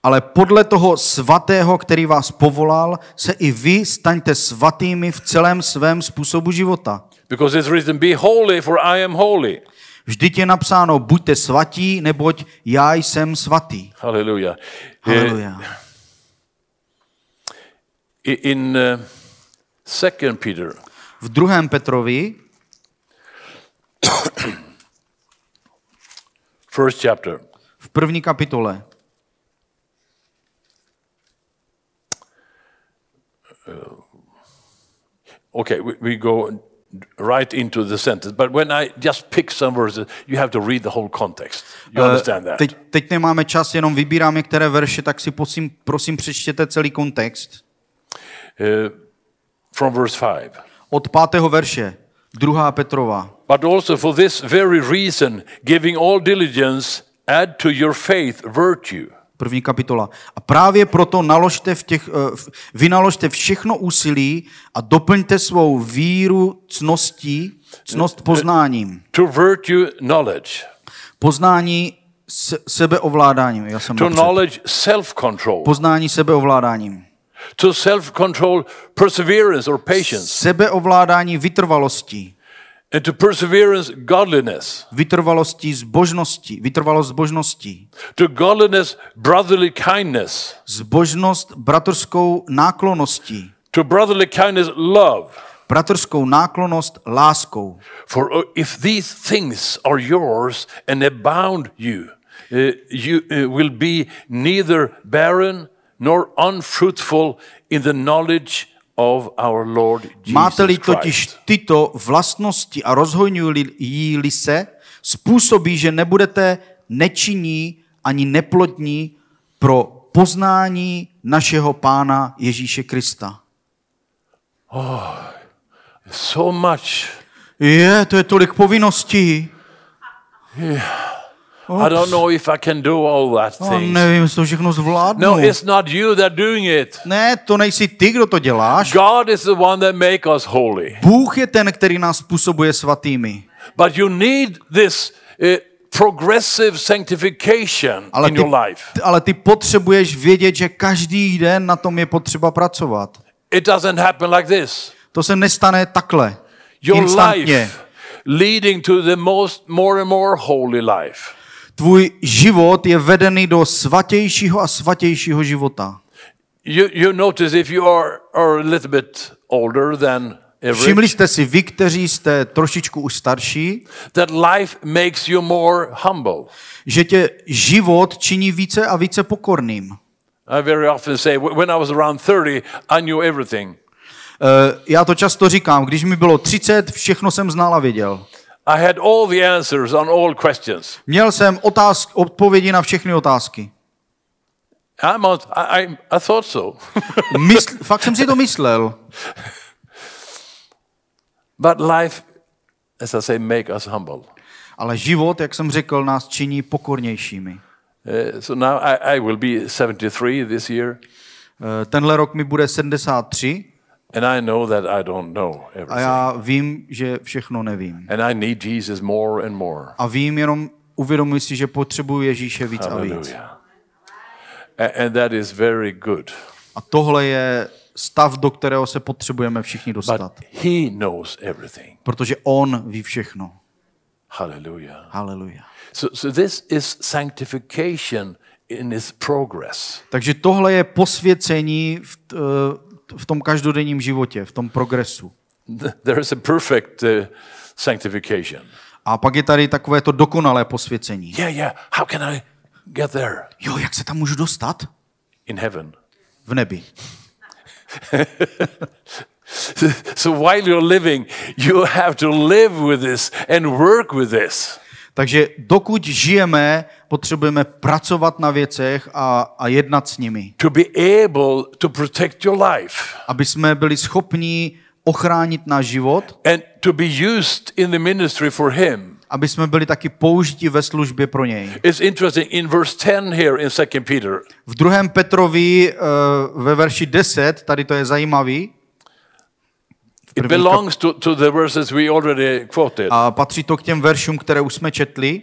Ale podle toho svatého, který vás povolal, se i vy staňte svatými v celém svém způsobu života.
Because it's written, Be holy, for I am holy.
Vždyť je napsáno, buďte svatí, neboť já jsem svatý.
Hallelujah. Uh,
Haleluja.
In uh, Second Peter,
V druhém Petrovi,
first chapter,
v první kapitole,
okay, we, we go right into the sentence. But when I just pick some verses, you have to read the whole context. You understand that?
teď, teď nemáme čas, jenom vybírám některé verše, tak si prosím, prosím přečtěte celý kontext.
Uh, from verse 5.
Od pátého verše, druhá Petrova.
But also for this very reason, giving all diligence, add to your faith virtue.
První kapitola. A právě proto naložte v těch, eh, vynaložte všechno úsilí a doplňte svou víru cností, cnost poznáním.
To virtue, knowledge.
Poznání se, sebeovládáním. Já jsem
To knowledge, self control.
Poznání sebeovládáním.
To self control, perseverance or patience.
Sebeovládání vytrvalostí.
And to perseverance, godliness.
Vytrvalostí zbožností. Vytrvalost zbožností.
To godliness, brotherly kindness.
Zbožnost bratrskou náklonností.
To brotherly kindness, love.
Bratrskou náklonnost láskou.
For uh, if these things are yours and abound you, uh, you uh, will be neither barren nor unfruitful in the knowledge of our Lord Jesus
Máte-li totiž tyto vlastnosti a rozhojňují-li se, způsobí, že nebudete nečinní ani neplodní pro poznání našeho Pána Ježíše Krista.
So much.
Je, to je tolik povinností.
I don't know if I can do all that
No,
things.
nevím, jestli to všechno zvládnu.
No, it's not you that doing it.
Ne, to nejsi ty, kdo to děláš.
God is the one that make us holy.
Bůh je ten, který nás způsobuje svatými.
But you need this uh, progressive sanctification
Ale
in
ty,
your life.
ale ty potřebuješ vědět, že každý den na tom je potřeba pracovat.
It doesn't happen like this.
To se nestane takhle.
Your
instantně.
life leading to the most more and more holy life.
Tvůj život je vedený do svatějšího a svatějšího života.
You, you notice if you are, are a little bit older than
Všimli jste si, vy, kteří jste trošičku už starší,
that life makes you more humble.
že tě život činí více a více pokorným.
I very often say, wh- when I was around 30, I knew everything.
Eh, Já to často říkám, když mi bylo 30, všechno jsem znal a věděl.
I had all the answers on all questions.
Měl jsem otázk, odpovědi na všechny otázky.
I'm not, I, I, I thought so.
Mysl, fakt jsem si to myslel.
but life, as I say, make us humble.
Ale život, jak jsem řekl, nás činí pokornějšími.
Uh, so now I, I will be 73 this year,
Eh, Tenhle rok mi bude 73
and I know that I don't know
a
everything.
já vím, že všechno nevím.
And I need Jesus more and more.
A vím jenom, uvědomuji si, že potřebuji Ježíše víc a víc.
Hallelujah. A- And that is very good.
A tohle je stav, do kterého se potřebujeme všichni
But
dostat.
He knows everything.
Protože on ví všechno.
Hallelujah.
Haleluja.
So, so this is sanctification in its progress.
Takže tohle je posvěcení v, eh, v tom každodenním životě, v tom progresu.
Th- There is a perfect uh, sanctification.
A pak je tady takové to dokonalé posvěcení.
Yeah, yeah. How can I get there?
Jo, jak se tam můžu dostat?
In heaven.
V nebi.
So while you're living, you have to live with this and work with this.
Takže dokud žijeme, potřebujeme pracovat na věcech a, a jednat s nimi.
to be able to protect your life
Aby jsme byli schopni ochránit náš život,
and to be used in the ministry for Him.
aby jsme byli taky použiti ve službě pro něj.
It's interesting in verse 10 here in 2 Peter.
V druhém Petrovi uh, ve verši 10, tady to je zajímavý,
It belongs to, to the verses we already quoted.
a patří to k těm veršům, které už jsme četli.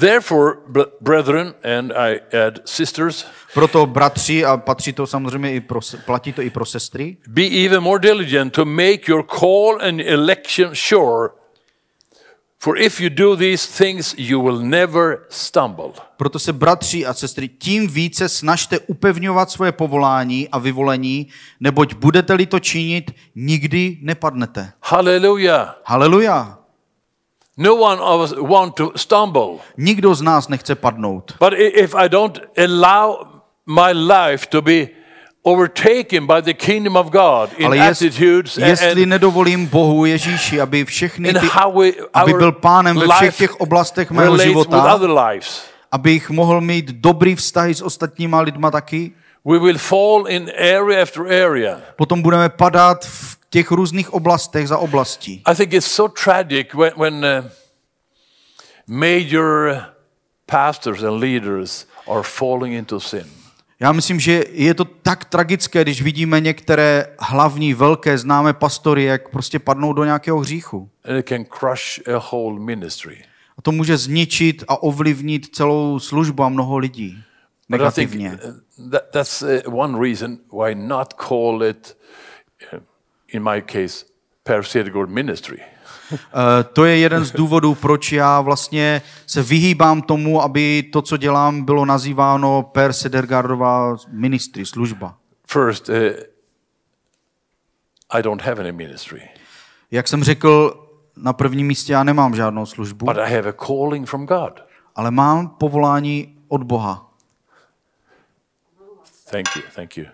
Therefore, br- brethren, and I add sisters,
Proto bratři, a patří to samozřejmě i pro, platí to i pro sestry,
be even more diligent to make your call and election sure. For if you do these things, you will never stumble.
proto se bratři a sestry tím více snažte upevňovat svoje povolání a vyvolení, neboť budete-li to činit, nikdy nepadnete.
Hallelujah.
Haleluja!
No one of us want to stumble.
Nikdo z nás nechce padnout.
But if I don't allow my life to be overtaken by the kingdom of God in
Ale jest,
attitudes and,
jestli
and,
nedovolím Bohu Ježíši, aby všechny ty,
we,
aby byl pánem ve všech
life
těch oblastech mého života, abych mohl mít dobrý vztahy s ostatníma lidma taky,
we will fall in area after area.
potom budeme padat v těch různých oblastech za oblastí.
I think it's so tragic when, when uh, major pastors and leaders are falling into sin.
Já myslím, že je to tak tragické, když vidíme některé hlavní, velké, známé pastory, jak prostě padnou do nějakého hříchu.
A whole ministry.
A to může zničit a ovlivnit celou službu a mnoho lidí negativně.
uh, that, that's uh, one reason why not call it, uh, in my case, ministry.
Eh, To je jeden z důvodů, proč já vlastně se vyhýbám tomu, aby to, co dělám, bylo nazýváno Per Sedergardová ministry, služba.
First, uh, I don't have any ministry,
Jak jsem řekl, na prvním místě já nemám žádnou službu,
but I have a calling from God.
ale mám povolání od Boha.
Thank you, thank you.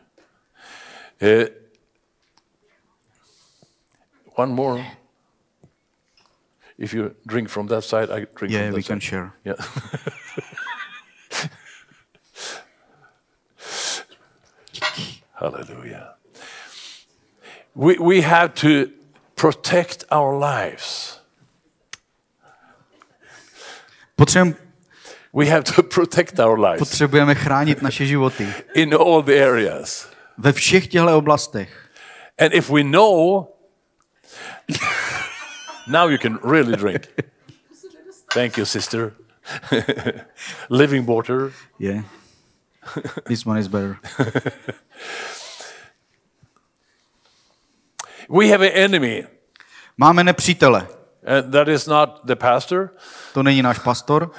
Uh, one more. If you drink from that side, I drink
Yeah,
from that
we
side.
can share.
Yeah. Hallelujah. We, we have to protect our lives.
Potřebujeme,
We have to protect our lives
potřebujeme chránit naše životy
in all the areas.
ve všech těchto oblastech.
And if we know, now you can really drink. Thank you, sister. Living water.
Yeah. This one is better.
We have an enemy,
Máme nepřítele.
and that is not the pastor,
To není náš pastor,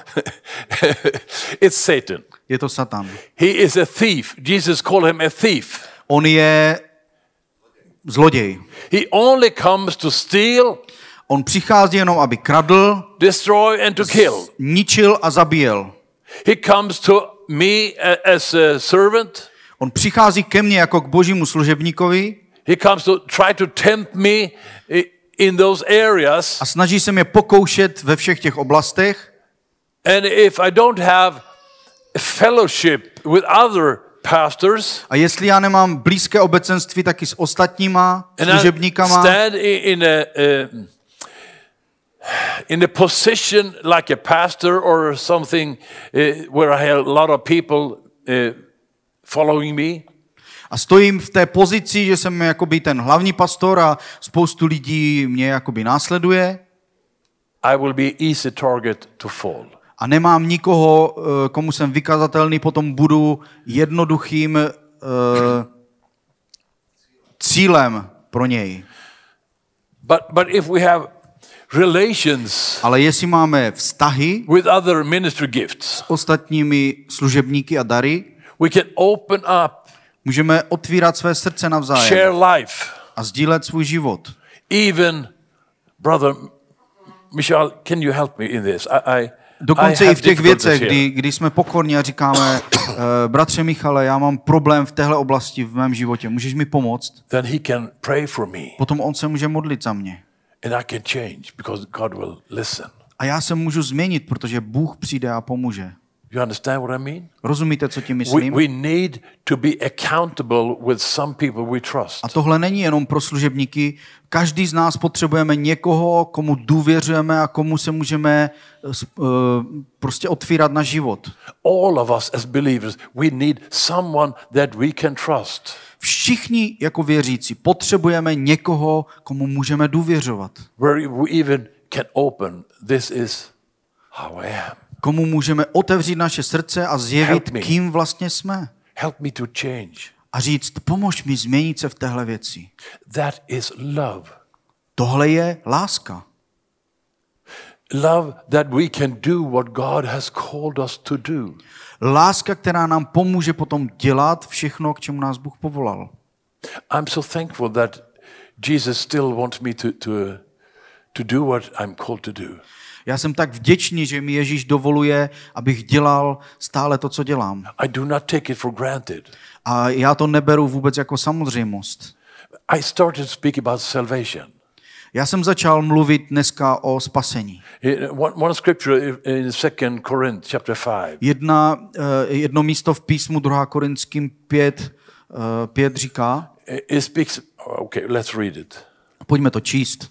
it's Satan.
je to Satan.
He is a thief. Jesus called him a thief.
On je zloděj.
He only comes to steal,
On přichází jenom, aby kradl,
destroy, and to kill.
ničil a zabíjel.
He comes to me as a servant.
On přichází ke mně jako k božímu služebníkovi
He comes to try to tempt me in those areas.
a snaží se mě pokoušet ve všech těch oblastech.
And if I don't have fellowship with other pastors,
A jestli já nemám blízké obecenství taky s ostatníma
and I
služebníkama,
stand in a in a position like a pastor or something uh, where I have a lot of people uh, following me,
a stojím v té pozici, že jsem jakoby ten hlavní pastor a spoustu lidí mě jakoby následuje
I will be easy target to fall.
a nemám nikoho, eh, komu jsem vykazatelný, potom budu jednoduchým, eh, cílem pro něj.
But, but if we have relations
Ale jestli máme vztahy
with other ministry gifts,
s ostatními služebníky a dary,
we can open up,
můžeme otvírat své srdce navzájem
share life.
a sdílet svůj život.
Even, brother Michel, can you help me in this? I, I,
Dokonce
I
v těch věcech, kdy, kdy jsme pokorní a říkáme, uh, bratře Michale, já mám problém v téhle oblasti v mém životě, můžeš mi pomoct?
Then he can pray for me
Potom on se může modlit za mě.
And I can change because God will listen.
A já se můžu změnit, protože Bůh přijde a pomůže.
You understand what I mean?
Rozumíte, co tím
We,
myslím?
we need to be accountable with some people we trust.
A tohle není jenom pro služebníky. Každý z nás potřebujeme někoho, komu důvěřujeme a komu se můžeme eh, prostě otvírat na život.
All of us as believers, we need someone that we can trust.
Všichni jako věřící potřebujeme někoho, komu můžeme důvěřovat.
Where we even can open, this is how I am.
Komu můžeme otevřít naše srdce a zjevit, kým vlastně jsme.
Help me to change.
A říct, pomož mi změnit se v téhle věci.
That is love.
Tohle je láska.
Love that we can do what God has called us to do.
Láska, která nám pomůže potom dělat všechno, k čemu nás Bůh povolal.
I'm so thankful that Jesus still wants me to, to, to do what I'm called to do.
Já jsem tak vděčný, že mi Ježíš dovoluje, abych dělal stále to, co dělám.
I do not take it for granted.
A já to neberu vůbec jako samozřejmost.
I started to speak about salvation.
Já jsem začal mluvit dneska o spasení.
Eh, One, one scripture in 2 Corinth chapter 5.
Jedna, eh, jedno místo v písmu 2. Korinským 5, 5 říká,
It speaks, okay, let's read it.
pojďme to číst.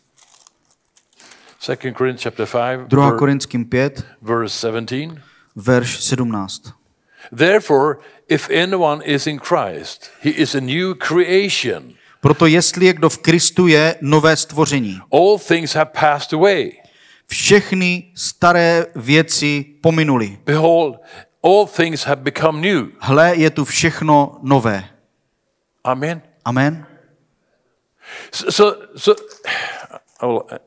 2 Corinthians chapter 5,
2.
ver-
Korinským 5,
verse 17.
verš 17.
Therefore, if anyone is in Christ, he is a new creation.
Proto jestli je kdo v Kristu je nové stvoření.
All things have passed away.
Všechny staré věci pominuly.
Behold, all things have become new.
Hle, je tu všechno nové.
Amen.
Amen.
So, so, so I will, uh,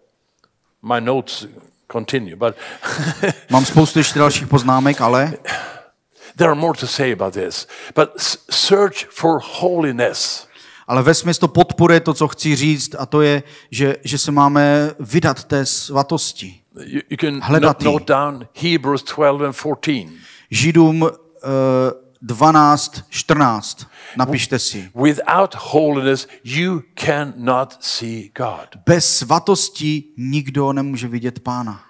my notes continue, but
Mám spoustu ještě dalších poznámek, ale
there are more to say about this. But search for holiness.
Ale ve to podporuje to, co chci říct, a to je, že, že se máme vydat té svatosti.
You, you can
Hledat
no- note down Hebrews 12 and 14.
Židům uh, 12, 14. Napište si.
Without holiness, you cannot see God
Bez svatosti nikdo nemůže vidět pána.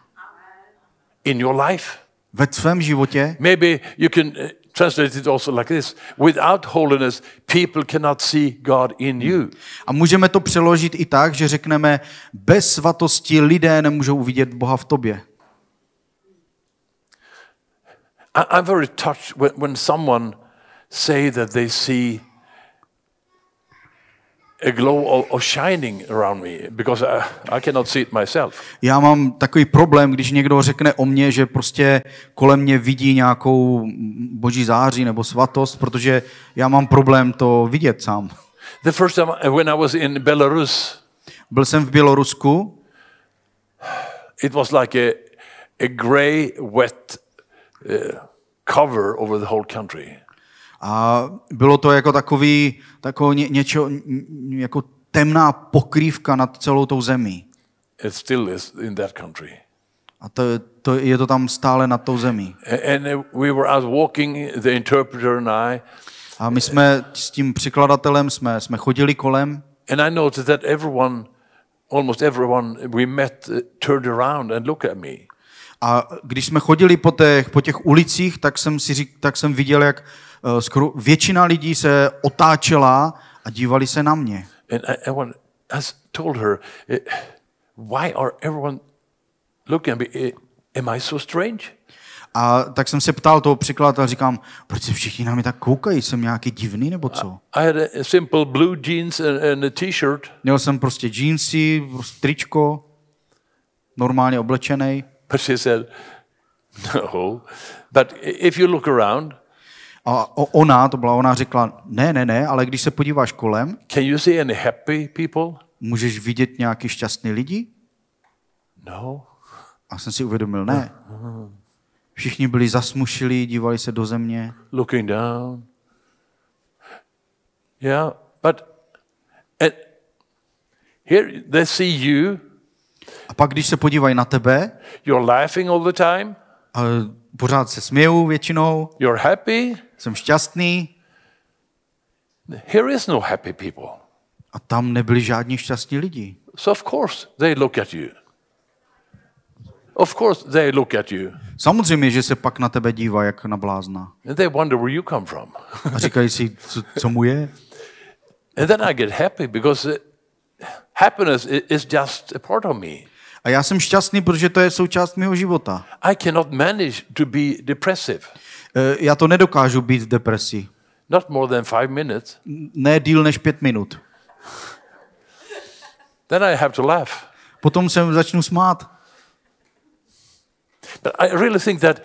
in your life.
Ve tvém životě
Maybe you can translate it also like this Without holiness, people cannot see God in you.
a můžeme to přeložit i tak, že řekneme, bez svatosti lidé nemůžou uvidět Boha v tobě.
I'm very touched when, when someone say that they see a glow of, of shining around me because I, I cannot see it myself.
Já mám takový problém, když někdo řekne o mně, že prostě kolem mě vidí nějakou boží září nebo svatost, protože já mám problém to vidět sám.
The first time I- when I was in Belarus,
Byl jsem v Bělorusku,
it was like a, a gray, wet uh, cover over the whole country.
A bylo to jako takový, takový ně, něčo, jako temná pokrývka nad celou tou zemí.
It still is in that country.
A to, to, je to tam stále nad tou zemí.
A- And we were out walking, the interpreter and I,
A my jsme s tím překladatelem jsme, jsme chodili kolem
and I noticed that everyone, almost everyone we met, uh, turned around and looked at me.
a když jsme chodili po těch, po těch ulicích, tak jsem, si řík, tak jsem viděl, jak skoro většina lidí se otáčela a dívali se na mě.
And I, I, want, I s- told her, uh, why are everyone looking at me? Uh, Am I so strange?
A tak jsem se ptal toho překladatele, říkám, proč se všichni na mě tak koukají, jsem nějaký divný nebo co?
I had a, simple blue jeans and, a t-shirt,
Měl jsem prostě prostě tričko, normálně oblečený.
but she said, no. But if you look around,
A ona, to byla ona, řekla, ne, ne, ne, ale když se podíváš kolem,
Can you see any happy people?
můžeš vidět nějaký šťastný lidi?
No.
A jsem si uvědomil, ne. Všichni byli zasmušilí, dívali se do země.
Looking down. Yeah, but and here they see you.
A pak, když se podívají na tebe,
You're laughing all the time.
a pořád se smějou většinou,
You're happy.
Jsem šťastný,
Here is no happy people.
a tam nebyli žádní šťastní lidi.
So of course they look at you. Of course they look at you
Samozřejmě, že se pak na tebe dívá jak na blázna.
and they wonder where you come from.
A říkají si, co, co mu je?
and then I get happy because uh, happiness is just a part of me.
A já jsem šťastný, protože to je součást mého života.
I cannot manage to be depressive.
E, Já to nedokážu být v depresi.
Not more than five minutes.
Ne díl než pět minut.
Then I have to laugh.
Potom se začnu smát.
But I really think that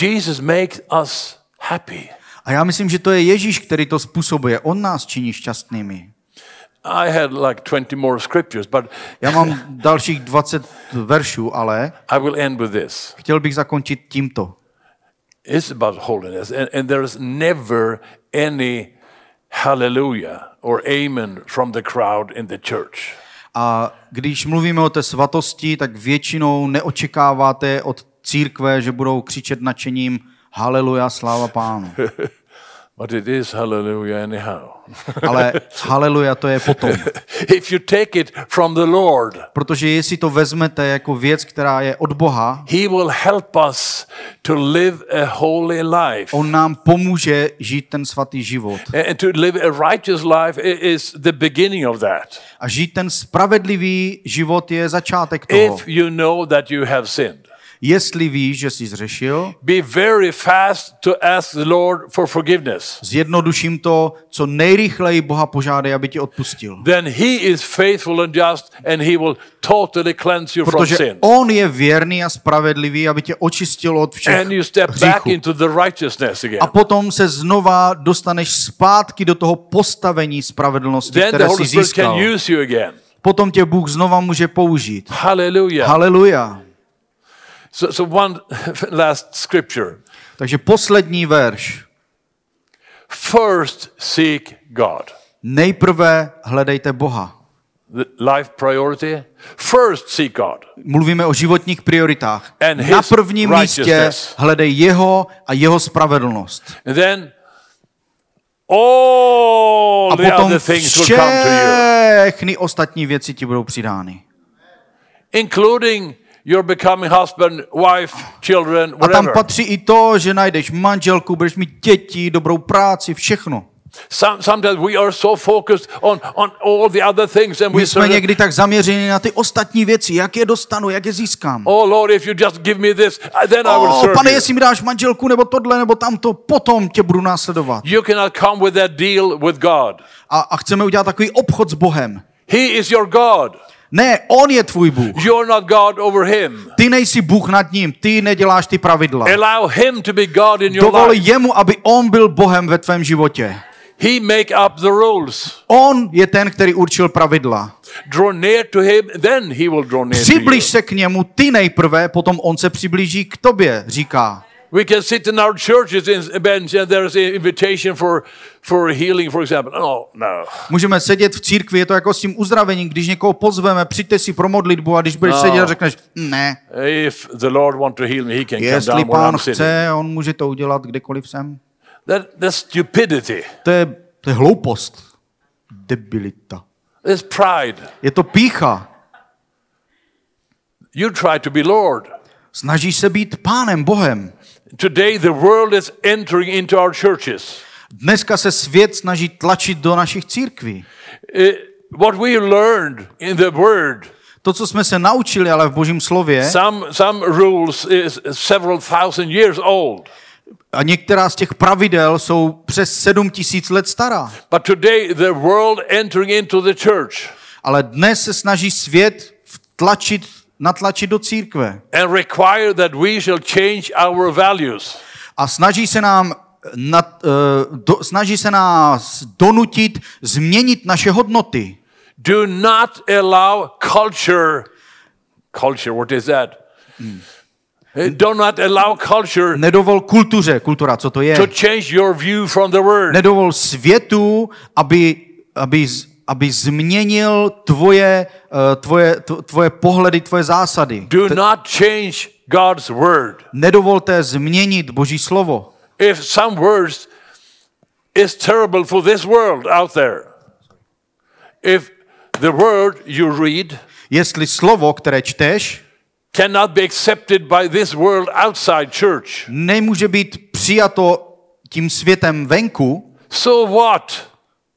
Jesus makes us happy.
A já myslím, že to je Ježíš, který to způsobuje. On nás činí šťastnými.
I had like 20 more scriptures, but
Já mám dalších 20 veršů, ale
I will end with this.
chtěl bych zakončit tímto.
It's about holiness, and, and there's never any hallelujah or amen from the crowd in the church.
A když mluvíme o té svatosti, tak většinou neočekáváte od církve, že budou křičet nadšením Haleluja, sláva pánu.
But it is hallelujah anyhow.
Ale haleluja to je potom.
if you take it from the Lord,
Protože jestli to vezmete jako věc, která je od Boha,
He will help us to live a holy life.
on nám pomůže žít ten svatý život.
And to live a righteous life is the beginning of that.
A žít ten spravedlivý život je začátek toho.
If you know that you have sinned,
Jestli víš, že jsi zřešil,
be very fast to ask the Lord for forgiveness.
zjednoduším to, co nejrychleji Boha požádej, aby ti odpustil.
Then He is faithful and just, and He will totally cleanse you from
Protože
sin.
on je věrný a spravedlivý, aby tě očistil od všech
And you step back
hříchů.
into the righteousness again.
A potom se znova dostaneš zpátky do toho postavení spravedlnosti,
Then the
které
Holy
jsi získal.
can use you again.
Potom tě Bůh znova může použít.
Hallelujah.
Haleluja.
So, so one last scripture.
Takže poslední verš.
First seek God.
Nejprve hledejte Boha.
The life priority. First seek God.
Mluvíme o životních prioritách.
And
Na prvním místě hledej jeho a jeho spravedlnost.
And then all
A
the
potom
other things will come to you,
všechny ostatní věci ti budou přidány.
including your becoming husband, wife, children,
A tam
whatever.
patří i to, že najdeš manželku, budeš mít děti, dobrou práci, všechno.
Some, sometimes we are so focused on, on all the other things and we
My jsme
sort of,
někdy tak zaměřeni na ty ostatní věci, jak je dostanu, jak je získám.
oh Lord, if you just give me this, then I will serve
pane,
you.
jestli mi dáš manželku, nebo tohle, nebo tamto, potom tě budu následovat.
You cannot come with that deal with God.
A, a chceme udělat takový obchod s Bohem.
He is your God.
Ne, on je tvůj Bůh.
You're not God over him.
Ty nejsi Bůh nad ním, ty neděláš ty pravidla.
Allow him to be God in your
Dovol
life.
jemu, aby on byl Bohem ve tvém životě.
He make up the rules.
On je ten, který určil pravidla.
Draw near to him, then he will draw near.
Přiblíž se k němu ty nejprve, potom on se přiblíží k tobě, říká.
We can sit in our churches in bench and there's an invitation for, for healing, for example. No, no.
Můžeme sedět v církvi, je to jako s tím uzdravením, když někoho pozveme, přijďte si pro modlitbu a když budeš
No.
sedět a řekneš, ne,
If the Lord want to heal me, he can come
jestli
down where
pán chce, on může to udělat kdekoliv sem.
That, that's stupidity.
To je, to je hloupost. Debilita.
It's pride.
Je to pícha.
You try to be Lord.
Snažíš se být pánem, Bohem.
Today the world is entering into our churches.
Dneska se svět snaží tlačit do našich církví.
Uh, what we learned in the Word,
To, co jsme se naučili, ale v božím slově,
some, some rules is several thousand years old.
a některá z těch pravidel jsou přes sedm tisíc let stará.
But today the world entering into the church
Ale dnes se snaží svět tlačit, natlačit do církve.
and require that we shall change our values.
A snaží se nám nad, uh, do, snaží se nás donutit změnit naše hodnoty.
Do not allow culture. Culture, what is that? Eh, Do not allow culture
Nedovol kultuře, kultura, co to je?
to change your view from the word.
Nedovol světu, aby, aby, z- aby změnil tvoje, uh, tvoje, tvo- tvoje pohledy, tvoje zásady.
Do not change God's word.
Nedovolte změnit Boží slovo.
If some words is terrible for this world out there, if the word you read
Jestli slovo, které čteš,
cannot be accepted by this world outside church,
nemůže být přijato tím světem venku,
so what?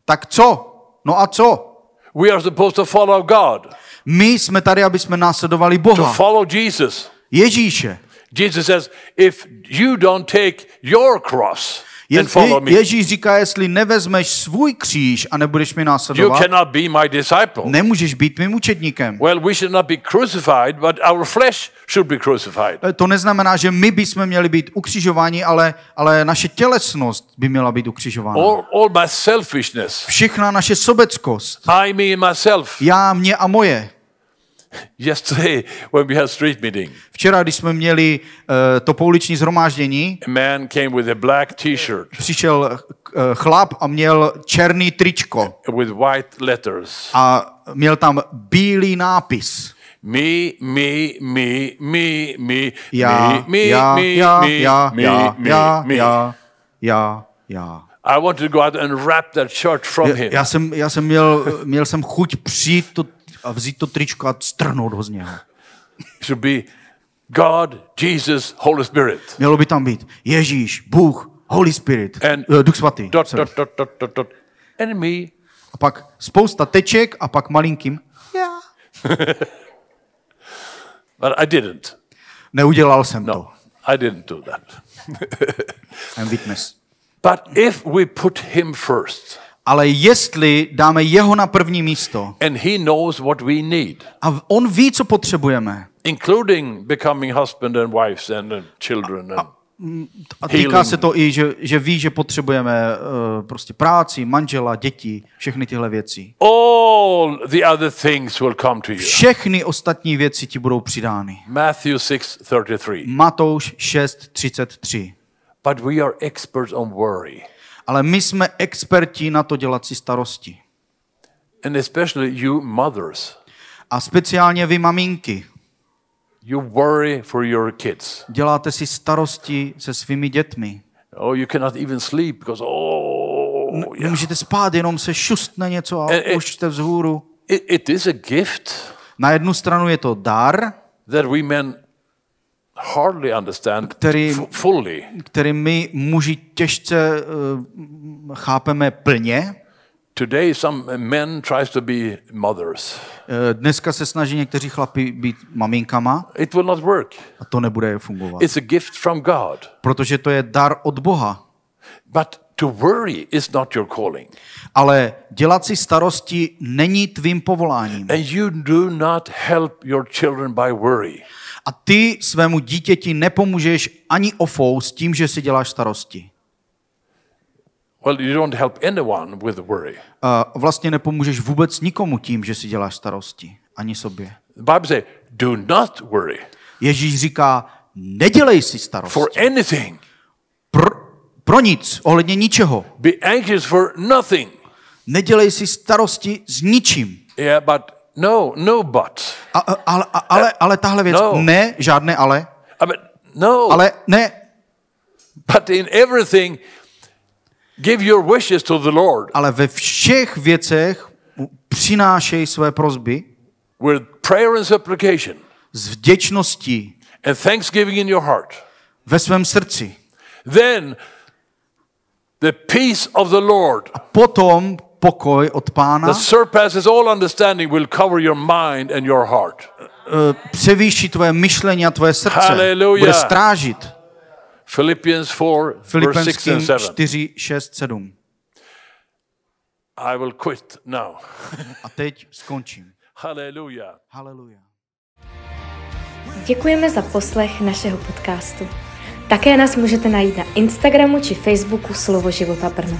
tak co? No a co?
We are supposed to follow God,
My jsme tady, aby jsme následovali
to
Boha,
follow Jesus.
Ježíše.
Jesus says, if you don't take your cross
Je,
follow me,
Ježíš říká, jestli nevezmeš svůj kříž a nebudeš mi
you
následovat,
cannot be my disciple.
nemůžeš být mým učedníkem.
Well, we should not be crucified, but our flesh should be crucified.
E, To neznamená, že my bychom měli být ukřižováni, ale, ale naše tělesnost by měla být ukřižována.
All, all my selfishness,
Všechna naše sobeckost,
I, me, myself.
já, mě a moje.
Yesterday, when we had street meeting,
Včera, když jsme měli uh, to pouliční zhromáždění,
a man came with a black T-shirt
přišel uh, chlap a měl černý tričko
with white letters.
a měl tam bílý nápis.
Me, me, me, me, me,
Já,
me, me,
já,
me,
já,
me,
já,
me,
já,
me,
já,
me.
já, já, já.
I wanted to go out and wrap that shirt from him.
Já jsem, já jsem měl, měl jsem chuť přijít to, a vzít to tričko a strhnout ho z něho.
Should be God, Jesus, Holy Spirit.
Mělo by tam být Ježíš, Bůh, Holy Spirit,
And
eh, Duch svatý.
Dot, dot, dot, dot, dot, dot. And me.
A pak spousta teček a pak malinkým. Já.
But I didn't.
Neudělal jsem
No,
to.
I didn't do that.
I'm witness.
But if we put him first
Ale jestli dáme jeho na první místo
and he knows what we need,
a on ví, co potřebujeme,
including becoming husband and wives and uh, children and
a týká
Healing.
se to i, že, že ví, že potřebujeme uh, prostě práci, manžela, děti, všechny tyhle věci.
all the other things will come to you.
Všechny ostatní věci ti budou přidány.
Matthew 6:33.
Matouš 6.33.
But we are experts on worry.
Ale my jsme experti na to dělat si starosti.
And especially you mothers.
A speciálně vy maminky,
You worry for your kids.
děláte si starosti se svými dětmi.
Oh, you cannot even sleep because oh yeah.
Nemůžete spát, jenom se šustne něco a
e-
už jste vzhůru.
It, it is a gift
Na jednu stranu je to dar,
that we men hardly understand
Který-
fully.
který my muži těžce uh, chápeme plně.
Today, some men tries to be mothers.
Eh, Dneska se snaží někteří chlapi být maminkama
It will not work.
a to nebude fungovat.
It's a gift from God.
Protože to je dar od Boha.
But to worry is not your calling.
Ale dělat si starosti není tvým povoláním.
And you do not help your children by worry.
A ty svému dítěti nepomůžeš ani ofou s tím, že si děláš starosti.
Well, you don't help anyone with worry.
A vlastně nepomůžeš vůbec nikomu tím, že si děláš starosti. Ani sobě.
Bible says, do not worry
Ježíš říká, nedělej si starosti.
for anything.
Pro, pro nic, ohledně ničeho.
Be anxious for nothing.
Nedělej si starosti s ničím.
Yeah, but no, no but.
A, a, ale, a, ale, ale tahle věc,
No.
ne, žádné ale,
I mean, no,
ale ne,
but in everything, give your wishes to the Lord
ale ve všech věcech přinášej své prozby
with prayer and supplication
s vděčností
and thanksgiving in your heart.
ve svém srdci.
Then the peace of the Lord
Potom pokoj od pána
that surpasses all understanding will cover your mind and your heart.
eh, převýší tvoje myšlení a tvoje srdce.
Hallelujah.
Bude strážit.
Philippians 4, verse 6
Filipenským
and 7.
4, 6, 7.
I will quit now.
A teď skončím.
Hallelujah.
Haleluja.
Děkujeme za poslech našeho podcastu. Také nás můžete najít na Instagramu či Facebooku Slovo života Brno.